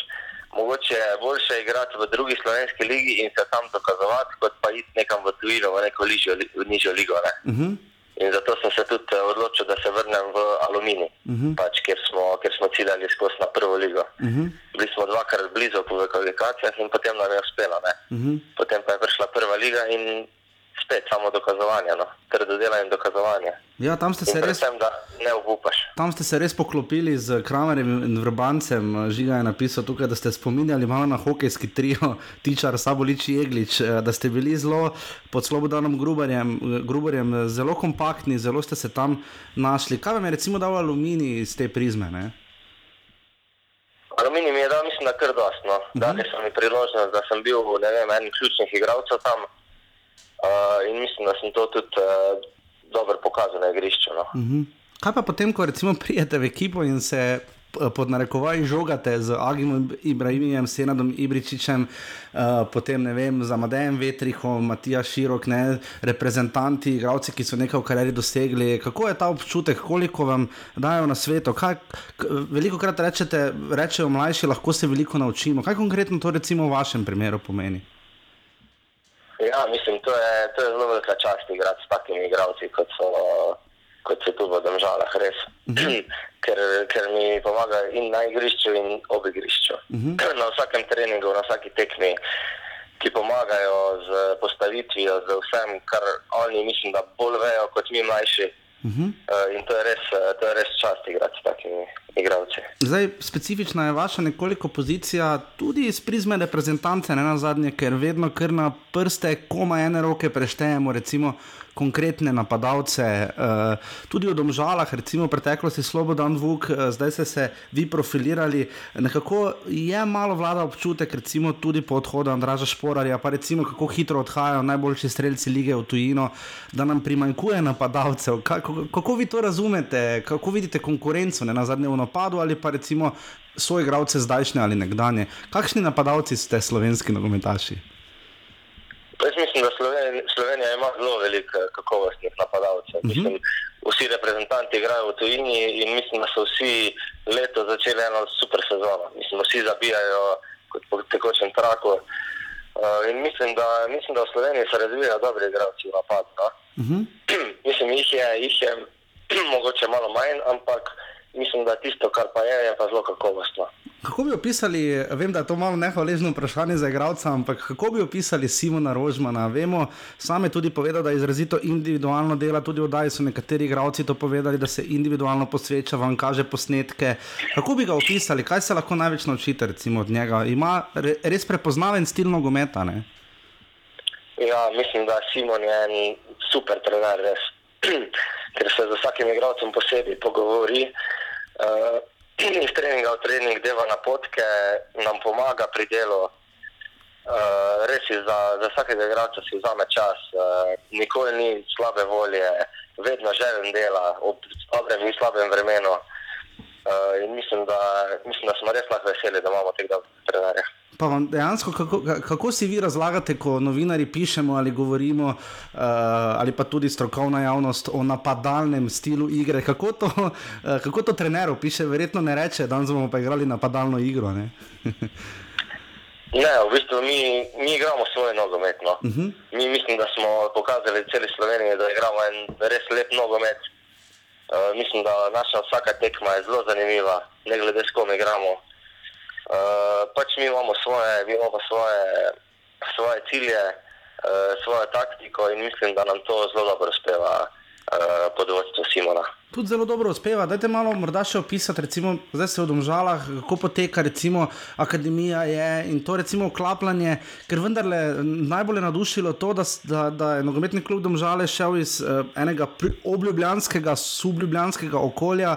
mogoče je boljše igrati v drugi slovenski ligi in se tam dokazovati, kot pa iti nekam v tujino, v neko ližjo, v nižjo ligo. Uh mhm. -huh. In zato sem se tudi eh, odločil, da se vrnem v Alumini, uh mhm. -huh. pač, ker, smo, ker smo ciljali skozi na prvo ligo. Uh -huh. Bili smo dvakrat blizu po kvalifikacijah in potem nam je uspelo. Uh -huh. Potem pa je prišla prva liga in spet samo dokazovanje, no? trdo delo in dokazovanje. Ja, tam ste se res. Predvsem, da ne upaš. Tam ste se res poklopili z Kramerjem in Vrbancem. Žiga je napisal tukaj, da ste spominjali malo na hokejski trio, tičar Sabolič Jeglič, eh, da ste bili zelo pod Slobodanom Grubarjem, Grubarjem, zelo kompaktni, zelo ste se tam našli. Kaj vam je recimo dal aluminij iz te prizme? Ne? Aluminij mi je dal, mislim, da kar dost. No. Uh -huh. Dali so mi priložnost, da sem bil vem, en ključnih igralcev tam. Uh, in mislim, da sem to tudi uh, dobro pokazal na igrišču. No. Uh mhm. -huh. Kaj pa potem, ko recimo prijete v ekipo in se eh, pod narekovaji žogate z Agimom Ibrahimom, Senadom Ibričičem, uh, potem ne vem, za Madejem Vetrihom, Matija Širok, ne, reprezentanti, igravci, ki so nekaj v karieri dosegli. Kako je ta občutek, koliko vam dajo na svetu? Kaj, veliko krat rečete, rečejo mlajši, lahko se veliko naučimo. Kaj konkretno to recimo v vašem primeru pomeni? Ja, mislim, to je, to je zelo velika čast igrati s takimi igralci, kot so, kot so tu v državah, res. Uh mhm. -huh. ker, ker mi pomaga in na igrišču, in ob igrišču. Uh mhm. -huh. Na vsakem treningu, na vsaki tekmi, ki pomagajo z postavitvijo, z vsem, kar oni mislim, da bolj vejo kot mi mlajši. Uh -huh. uh, in to je, res, to je res čast igrati s takimi igralci. Zdaj, specifična je vaša nekoliko pozicija, tudi iz prizme reprezentance, ne na zadnje, ker vedno kar na prste, koma ene roke preštejemo. Recimo, konkretne napadalce, uh, tudi v Domžalah, recimo v preteklosti Slobodan Vuk, uh, zdaj ste se vi profilirali. Nekako je malo vlada občutek, recimo tudi po odhodu Andraža Šporarja, pa recimo kako hitro odhajajo najboljši streljci lige v tujino, da nam primanjkuje napadalcev. Kako, kako vi to razumete, kako vidite konkurenco ne, na zadnjem napadu ali pa recimo svoje igralce zdajšnje ali nekdanje? Kakšni napadalci ste slovenski nogometaši? Jaz mislim, da Slovenija, Slovenija ima zelo veliko kakovostnih napadalcev. Uh mhm. -huh. Vsi reprezentanti igrajo v tujini in mislim, da so vsi leto začeli eno super sezono. Mislim, vsi zabijajo kot po tekočem traku. Uh, in mislim da, mislim, da v Sloveniji se razvijajo dobri igralci v napadu. No? Uh mhm. -huh. mislim, jih je, jih je mogoče malo manj, ampak mislim, da tisto, kar pa je, je pa zelo kakovostno. Kako bi opisali, vem, da je to malo nehvaležno vprašanje za igralca, ampak kako bi opisali Simona Rožmana? Vemo, sam je tudi povedal, da je izrazito individualno dela, tudi Dajsu so nekateri igralci to povedali, da se individualno posveča, vam kaže posnetke. Kako bi ga opisali, kaj se lahko največ naučite od njega? Ima res prepoznaven stil nogometa? Ne? Ja, mislim, da Simon je en super trener, res. ker se z vsakim igralcem posebej pogovori. Uh, iz treninga v trening deva na potke, nam pomaga pri delu. Uh, res je, za, za vsakega igralca si vzame čas, uh, nikoli ni slabe volje, vedno želim dela, ob dobrem in slabem vremenu. Uh, in mislim da, mislim, da smo res lahko veseli, da imamo tega trenerja. Pa vam dejansko, kako, kako si vi razlagate, ko novinari pišemo ali govorimo, uh, ali pa tudi strokovna javnost o napadalnem slogu igre? Kako to, uh, kako to trener opiše? Verjetno ne reče, da bomo pa igrali napadalno igro. Ne, ne v bistvu mi, mi igramo svoje nogomet. No. Uh mhm. -huh. Mi mislim, da smo pokazali celi Sloveniji, da igramo en res lep nogomet. Uh, mislim, da naša vsaka tekma je zelo zanimiva, ne glede s kom igramo. Uh, pač mi imamo svoje, mi imamo svoje, svoje cilje, uh, svojo taktiko in mislim, da nam to zelo dobro uspeva uh, pod vodstvom Simona. Tudi zelo dobro uspeva. Dajte malo morda še opisati, recimo, zdaj se v Domžalah, kako poteka recimo, akademija je in to recimo klapljanje, ker vendarle najbolj je nadušilo to, da, da, da je nogometni klub Domžale šel iz uh, enega obljubljanskega, subljubljanskega okolja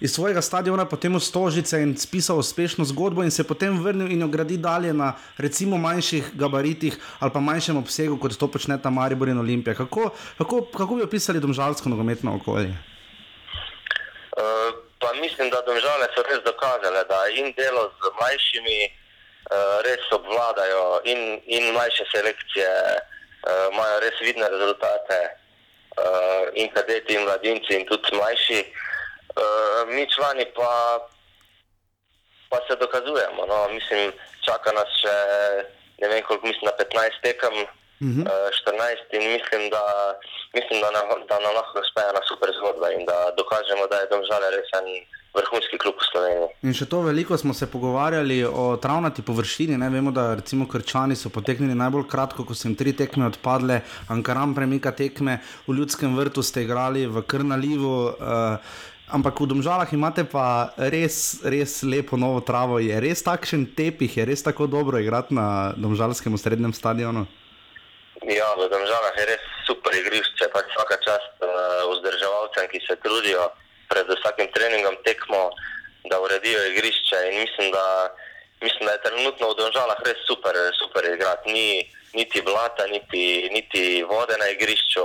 iz svojega stadiona, potem v Stožice in spisal uspešno zgodbo, in se potem vrnil in jo gradi dalje na recimo manjših gabaritih ali pa manjšem obsegu, kot to počne ta Maribor in Olimpija. Kako, kako, kako bi opisali domžalsko nogometno okolje? Uh, mislim, da domžale so res dokazale, da jim delo z mlajšimi uh, res obvladajo in, in mlajše selekcije uh, imajo res vidne rezultate. Uh, in kadeti, in mladinci, in tudi mlajši. Uh, mi člani pa, pa se dokazujemo. No. Mislim, čaka nas še ne vem, koliko mislim na 15 tekem, uh -huh. uh, 14 in mislim, da, mislim, da, na, da nam lahko uspe ena super zgodba in da dokažemo, da je domžale res en. Vrhunski klub v Sloveniji. In še to veliko smo se pogovarjali o travnati površini. Ne? Vemo, da recimo Krčani so poteknili najbolj kratko, ko so jim tri tekme odpadle, Ankaram premika tekme, v ljudskem vrtu ste igrali v Krnalivu. Uh, Ampak v domžalah imate pa res, res lepo novo travo. Je res takšen tepih, je res tako dobro igrati na domžalskem srednjem stadionu. Ja, v domžalah je res super igrišče. Pač vsaka čast uh, vzdrževalcem, ki se trudijo pred vsakim treningom tekmo, da uredijo igrišče. In mislim, da, mislim, da je trenutno v domžalah res super, super igrati. Ni niti blata, niti, niti vode na igrišču,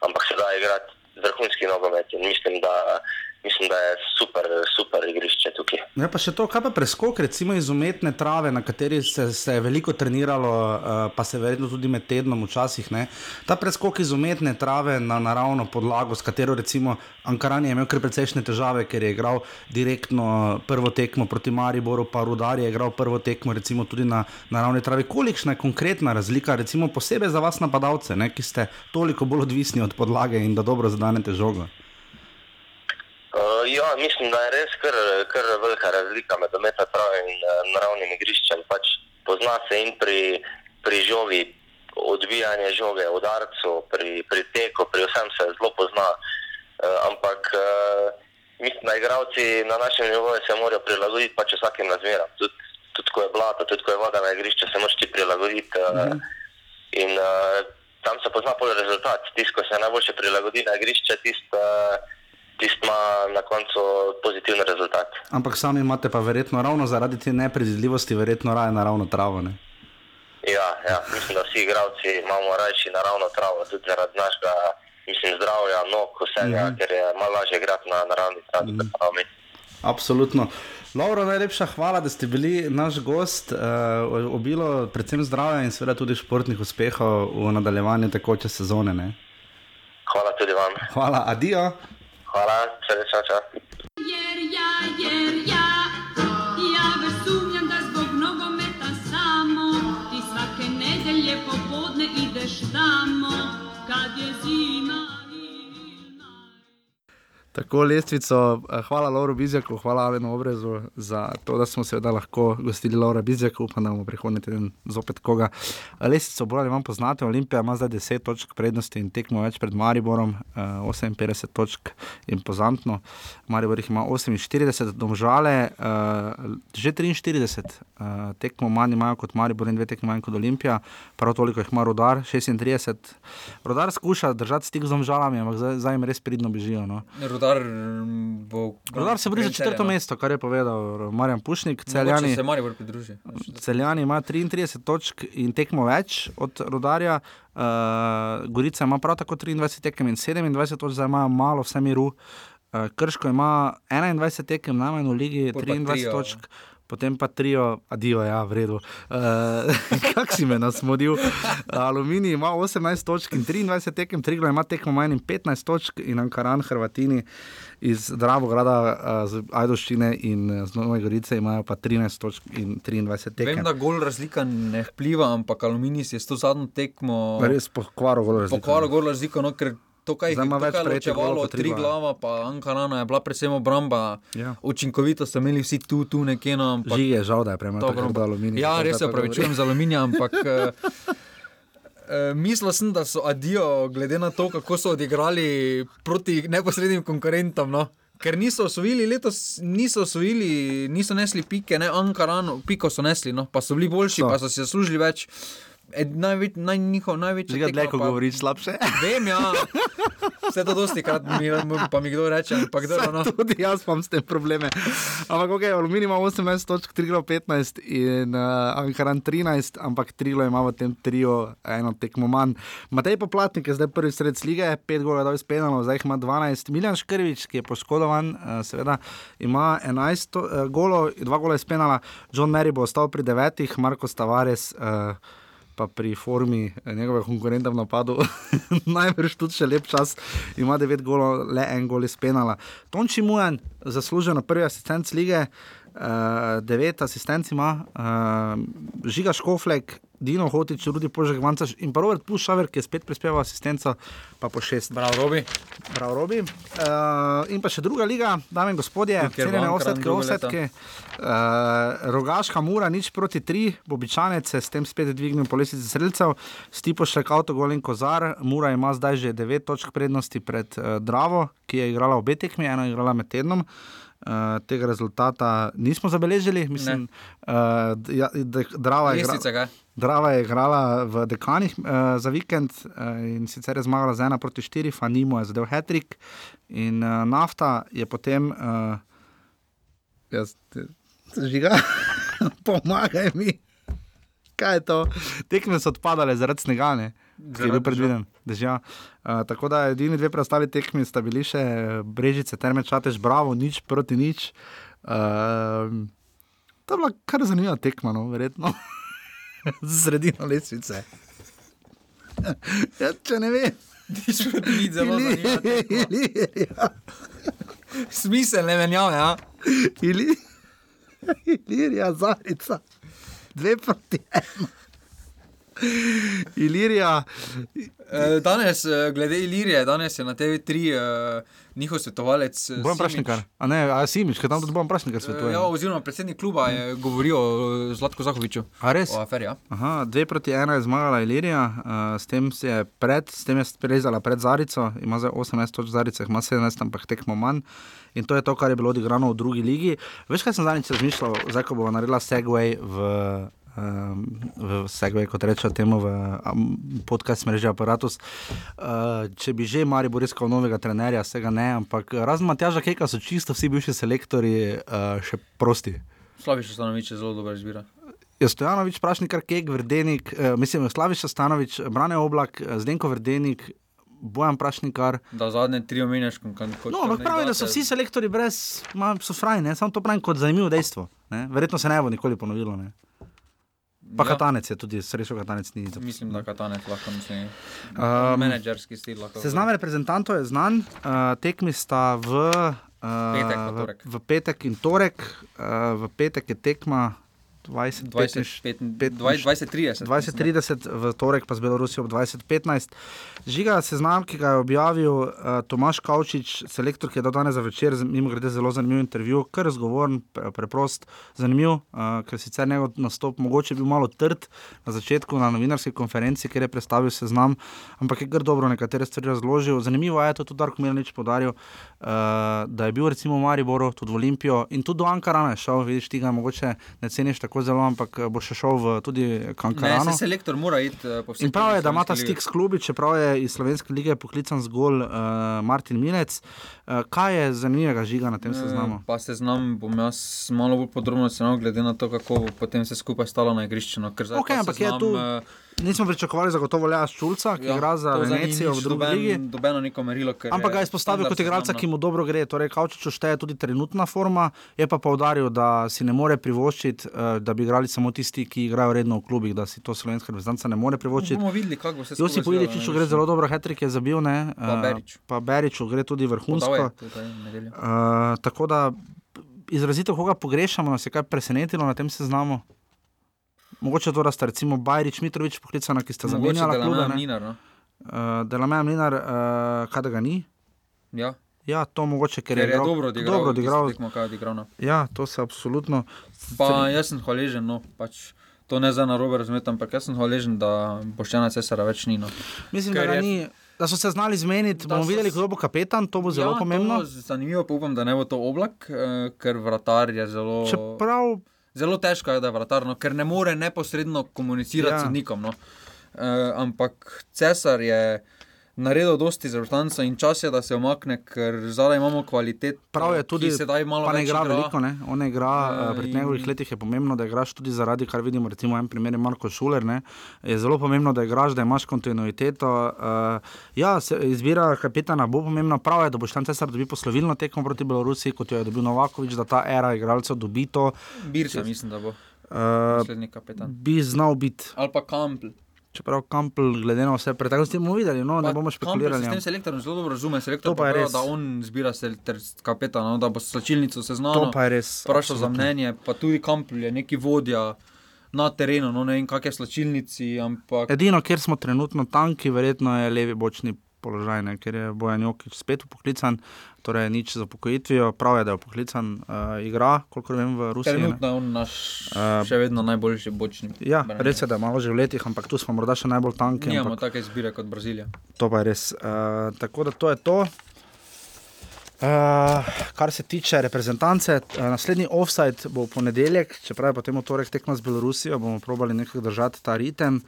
ampak se da igrati vrhunski nogomet. In mislim, da mislim, da je super, super igrišče tukaj. Ja, pa še to, kaj pa preskok, recimo iz umetne trave, na kateri se, se je veliko treniralo, uh, pa se verjetno tudi med tednom včasih. Ne? Ta preskok iz umetne trave na naravno podlago, s katero recimo Ankaran je imel kar precejšnje težave, ker je igral direktno prvo tekmo proti Mariboru, pa Rudar je igral prvo tekmo recimo tudi na naravni travi. Kolikšna je konkretna razlika, recimo posebej za vas napadalce, ne? ki ste toliko bolj odvisni od podlage in da dobro zadanete žogo? Uh, ja, mislim, da je res kar, kar velika razlika med dometom in uh, naravnim igriščem. Pač pozna se in pri, pri žogi, odbijanje žoge, udarcu, pri, pri teku, pri vsem se zelo pozna. Uh, ampak uh, mislim, da igravci na našem nivoju se morajo prilagoditi pač vsakim razmeram. Tudi tud, ko je blato, tudi ko je voda na igrišču, se moraš ti prilagoditi. Uh, mhm. in uh, tam se pozna pol rezultat. Tisti, ko se najboljše prilagodi na igrišče, tisti. Uh, tisti ima na koncu pozitiven rezultat. Ampak sami imate pa verjetno ravno zaradi te nepredvidljivosti, verjetno raje naravno travo. Ne? Ja, ja, mislim, da vsi igravci imamo rajši naravno travo, tudi zaradi našega mislim, zdravja, nog, vsega, mm -hmm. ker je malo lažje igrati na naravni travi. Mm -hmm. Absolutno. Laura, najlepša hvala, da ste bili naš gost. Uh, obilo predvsem zdravja in seveda tudi športnih uspehov v nadaljevanju tekoče sezone. Ne? Hvala tudi vam. Hvala, adijo. Hvala, srečno, čau. Jer ja, jer ja, ja već sumnjam da zbog nogometa samo ti svake nedelje popodne ideš tamo Tako lestvico, eh, hvala Lauru Bizjaku, hvala Alenu Obrezu za to, da smo se lahko gostili Laura Bizjaka. Upam, da bomo prihodnji teden zopet koga. Eh, lestvico bolj ali manj poznate, Olimpija ima zdaj 10 točk prednosti in tekmo več pred Mariborom, 58 eh, točk impozantno. Maribor jih ima 48, domžale že 43, tekmo manj imajo kot Maribor in dve tekmo manj kot Olimpija, prav toliko jih ima Rudar, 36. Rudar skuša držati stik z domžalami, ampak zdaj, jim res pridno bežijo. No. Bo. Rudar se bliža četrto no. mesto, kar je povedal Marjan Pušnik. Celjani, se Maribor pridruži. Celjani ima 33 točk in tekmo več od Rudarja. Uh, Gorica ima prav tako 23 tekem in 27 točk, zdaj ima malo vse miru. Uh, Krško ima 21 tekem, najmanj v ligi, Pol pa 23 trio. točk. Potem pa trio, adijo, ja, v redu. Uh, Kak si me nasmodil? Aluminij ima 18 točk in 23 tekem, Triglo ima tekmo manj in 15 točk in Ankaran, Hrvatini iz Dravograda, uh, z Ajdoščine in eh, z Nove Gorice imajo pa 13 točk in 23 tekem. Vem, da gol razlika ne vpliva, ampak Aluminij si je s to zadnjo tekmo Res pokvaril gol razliko. pokvaril gol razliko, no, ker to, Zdaj ima več je ločevalo kot tri Triglav. glava, pa Ankarana je bila predvsem obramba. Ja. Učinkovito so imeli vsi tu, tu nekje, no, ampak Žig je žal, da je prema Dobro. temu aluminij. Ja, res se opravičujem za aluminij, ampak uh, uh, mislil sem, da so adijo, glede na to, kako so odigrali proti neposrednim konkurentom. No? Ker niso osvojili letos, niso osvojili, niso nesli pike, ne Ankarano, piko so nesli, no? pa so bili boljši, So. pa so si zaslužili več. Ed, največ, naj, njihov največji Žiga, dlje, ko govoriš slabše. Vem, ja. Vse to dosti krat mi, pa mi kdo reče, ampak dobro. No. Tudi jaz imam s tem probleme. Ampak, ok, Aluminij ima 18 točk, Triglo 15 in uh, Ankaran 13, ampak Triglo ima v tem trio eno tekmo manj. Matej Poplatnik je zdaj prvi sred lige, 5 golov je dal iz penalov, zdaj ima 12. Miljan Škrvič, ki je poškodovan, uh, seveda ima 11 to, uh, golov, 2 gola iz penala, John Mary bo ostal pri 9, Marko Tavares. Uh, pa pri formi eh, njegovega konkurenta v napadu, najbrž tudi še lep čas, ima 9 golov, le en gol iz penala. Tonči Mujan, zaslužen prvi asistent lige, uh, 9 asistenc ima, uh, Žiga Škoflek, Dino Hotič, Rudi Požek, Vancaš in pa Robert Pušaver, ki je spet prispeval asistenco, pa po 6. Bravo, Robi. Prav, Robi. Uh, in pa še druga liga, dame in gospodje, cenjene osetke, osetke. Uh, rogaška mura, nič proti tri, Bobičanec se s tem spet dvignil po lesici sredstev, Stipo še avtogol in kozar. Mura ima zdaj že 9 točk prednosti pred uh, Dravo, ki je igrala obe tekmi, eno je igrala med tednom. Uh, tega rezultata nismo zabeležili, mislim, uh, ja, da Drava je ga. Drava je igrala v Dekanih uh, za vikend uh, in sicer je zmagala z 1 proti 4, Fanimo je zadev Hetrik in uh, nafta je potem, uh, jaz, žiga, pomagaj mi. Kaj je to? Tekme so odpadale zaradi snega, ne? Ki je bil predviden. Dežja. Uh, tako da edini dve preostali tekmi sta bili še Brežice, Terme Čatež, Bravo, nič proti nič. Uh, to je bila kar zanimiva tekma, no, verjetno. Sredina lesvice. ja, če ne veš, Nič proti nič, zelo zanimivo. tekma. Ilirija. Smiselne menjave, ja. Ili- Ilirija, Zarica, dve proti ena. Ilirija, E, Danes, e, glede Ilirije, danes je na TV3 e, njihov svetovalec. Bojan. Prašnikar, a ne, a Simič, ker tam tudi Bojan Prašnikar svetuje. Ja, oziroma predsednik kluba je govoril o Zlatku Zahoviču. A res? O aferi, ja. Aha, dve proti ena je zmagala Ilirija, uh, s tem se je pred, s tem je prezala pred Zarico, ima zdaj 18 točk Zarice, ima 17, ampak tekmo manj. In to je to, kar je bilo odigrano v drugi ligi. Veš, kaj sem zadnjič razmišljal, zdaj ko bo naredila Segway v. Um, v Segway, kot rečejo temu, v podcast mreži Apparatus. Uh, če bi že Mari Boriskal novega trenerja, vsega ne, ampak razen Matjaža Keka so čisto vsi bivši selektori uh, še prosti. Slaviš Stanovič je zelo dobra izbira. Je Stojanovič, Prašnikar, Kek, Verdenik, eh, mislim, Slaviš Stanovič, Brane Oblak, eh, Zdenko Verdenik, Bojan Prašnikar. Da zadnje tri omenjaš, kot kot- No, ampak pravi, da so vsi selektori brez, ma, so frajni, samo to pravim kot zanimivo dejstvo. Ne? Verjetno se ne bo nikoli ponovilo. Ne? Pa ja. Katanec je tudi, srečo Katanec ni. zaposlen. Mislim, da Katanec lahko misli. Um, Menedžerski stil lahko. Seznam reprezentantov je znan, uh, tekmi sta v, uh, Petek v, v petek in torek. Uh, v petek je tekma 20, 20, 15, 20, 30. 2030, v torek pa z Belorusijo ob 2015. Žiga seznam, ki ga je objavil uh, Tomaš Kavčič, selektor, ki je dal danes za večer, mimo grede zelo zanimiv intervju, kar razgovoren, pre- preprost, zanimiv, uh, ker sicer njegov nastop mogoče bil malo trd na začetku na novinarski konferenci, kjer je predstavil seznam, ampak je kar dobro nekatere stvari razložil. Zanimivo je, to tudi Darko Milanič podaril, uh, da je bil recimo v Mariboru, tudi v Olimpijo in tudi do Ankarana je šel, vidiš, ti ga mogoče ne ceniš tako zelo, ampak eh, bo še šel v tudi k Ne, se selektor mora iti eh, po vseh. In prav je, da ima ta stik s klubi, čeprav je iz Slovenske lige poklican zgolj uh, Martin Milec. Uh, kaj je zanimivega žiga na tem seznamu? Eh, Pa se znam, bom jaz malo bolj podrobno ocenil, glede na to, kako bo potem se skupaj stalo na igrišču. No, ta ampak je seznam, tu- eh, Nismo pričakovali zagotovo Lea Šulca, ki ja, igra za Venecijo v drugi noben- ligi. Dobeno neko merilo. Ampak ga je izpostavil kot igralca, ki mu dobro gre. Torej, Kavčiču šteje tudi trenutna forma, je pa povdaril, da si ne more privoščiti, eh, da bi igrali samo tisti, ki igrajo redno v klubih, da si to slovenska reprezentanca ne more privoščiti. Bomo videli, kako bo se Josi skupaj Pojdič, izvedlo, ne, gre zelo dobro, Hetrik je zabil, ne, Pa eh, Berić. pa Beriču gre tudi Podal je vrhunsko. tukaj. Uh, tako da izrazito, koga pogrešamo, nas je kaj presenetilo na tem seznamu. Mogoče to, da sta recimo Bajrič, Mitrovič poklicana, ki sta zamenjala Delamea ne. Mlinar, no. Uh, Delameja Mlinar, uh, kaj da ga ni. Ja, Ja, to mogoče, ker, ker je igral- dobro odigral. Dobro odigral. tekmo, je odigral, no. Ja, to se absolutno. Pa jaz sem hvaležen, no, pač to ne za narobe razumeti, ampak jaz sem hvaležen, da Boštjana Cesara več ni. No. Mislim, Ker da, je- ni, da so se znali zmeniti. Bomo videli, kdo bo kapetan, to bo zelo ja, pomembno. Zanimivo pa upam, da ne bo to oblak, eh, ker vratar je zelo. Čeprav Zelo težko je, da je vratar, no, ker ne more neposredno komunicirati Ja. s sodnikom. No. Uh, ampak cesar je naredil dosti za vrtanca in čas je, da se omakne, ker zdaj imamo kvalitet. Prav je tudi, ki sedaj malo ne igra igra. veliko. Ne? On ne igra, Ja, uh, pri in- njegovih letih je pomembno, da igraš tudi zaradi, kar vidimo, recimo en primer je Marko Šuler. Ne? Je zelo pomembno, da igraš, da imaš kontinuiteto. Uh, ja, se, izbira kapetana bo pomembna. Prav je, da boš tam cesar dobil poslovilno tekmo proti Belorusiji, kot jo je dobil Novakovič, da ta era igralcev dobi to. Birsa, mislim, da bo Uh, bi znal biti, Ali pa Kampl. Čeprav Kampel, glede na vse preteklosti, bomo videli, no, ne Pa bomo Kampl špekulirali. Se s tem selektorjem zelo dobro razume, selektor To pa pravi, da on zbira kapetana, no, da bo slačilnico To seznanil. pa je res. Vprašal za mnenje, pa tudi Kampl je neki vodja na terenu, no ne vem, kakšne slačilnici, ampak Edino, kjer smo trenutno tanki, verjetno je levi bočni položaj, ne, ker je Bojan Jokič spet upoklican, torej nič za pokojitvijo, prav je, da je upoklican, uh, igra, kolikor vem, v Rusiji. trenutno je on naš Uh, še vedno najboljši bočni. Ja, branilec. res je, da je malo že v letih, ampak tu smo morda še najbolj tanki. Nimamo ampak take izbire kot Brazilija. To pa je res. Uh, tako da to je to. Uh, kar se tiče reprezentance, uh, naslednji offside bo v ponedeljek, čeprav je potem v torek tekma z Belorusijo, bomo probali nekako držati ta ritem.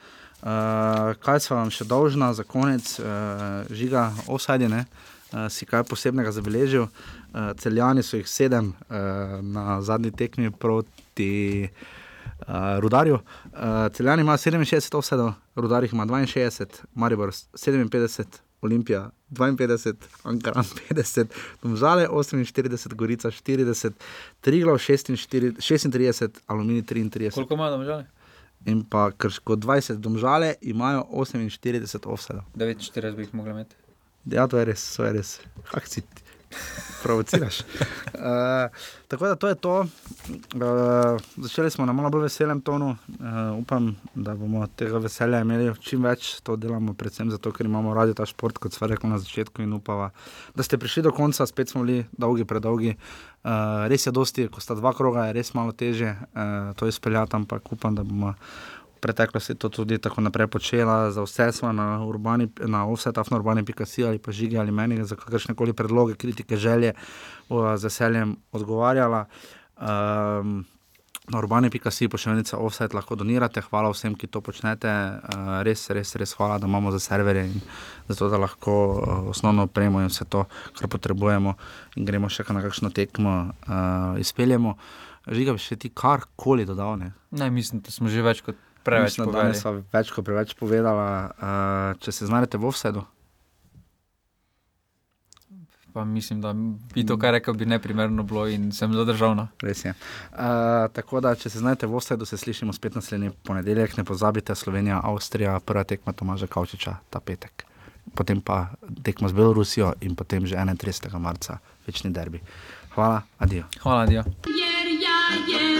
Uh, kaj sva vam še dolžna za konec, uh, žiga offside, ne? Uh, si kaj posebnega zabeležil. Uh, celjani so jih sedem uh, na zadnji tekmi proti uh, Rudarju. Uh, celjani ima 67 offsetov, Rudar jih ima 62, Maribor 57. Olimpija 52, Ankaran 50, Domžale 48, Gorica 40, Triglav 46, 36, Aluminij 33 Koliko ima domžale? in pa Krško 20, Domžale imajo 48 offsetov. 49 bi jih mogli imeti. Ja, to je res, to je res. Hak si ti. Provociraš. Uh, tako da to je to. Uh, začeli smo na malo bolj veselem tonu. Uh, upam, da bomo tega veselja imeli čim več. To delamo predvsem zato, ker imamo radi ta šport, kot sva rekla na začetku. In upava, da ste prišli do konca, spet smo bili dolgi, predolgi. Uh, res je dosti, ko sta dva kroga, je res malo teže uh, to izpeljati, ampak upam, da bomo preteklosti to tudi tako naprej počela, za vse smo na urbani, na offsetaf na urbani pikasi ali pa žigi ali meni, za kakršne koli predloge, kritike, želje, z veseljem odgovarjala. Um, Na urbani pikasi pošiljnica offset lahko donirate, hvala vsem, ki to počnete, uh, res, res, res hvala, da imamo za serverje in zato, da lahko uh, osnovno opremo in vse to, kar potrebujemo in gremo še na kakšno tekmo, uh, izpeljemo. Žiga bi še ti karkoli dodal, ne? Ne, mislim, da smo že več kot preveč Mislim, da danes sva več kot preveč povedala. Uh, če se znajdete v offsetu, Pa mislim, da bi to, kar rekel, bi neprimerno bilo in sem zadržal. Res je. Uh, tako da, če se znajdete v offsetu, se slišimo spet naslednji ponedeljek. Ne pozabite, Slovenija, Avstrija, prva tekma Tomaža Kavčiča ta petek. Potem pa tekmo z Belorusijo in potem že 31. marca večni derbi. Hvala, adijo. Hvala, Dio. Je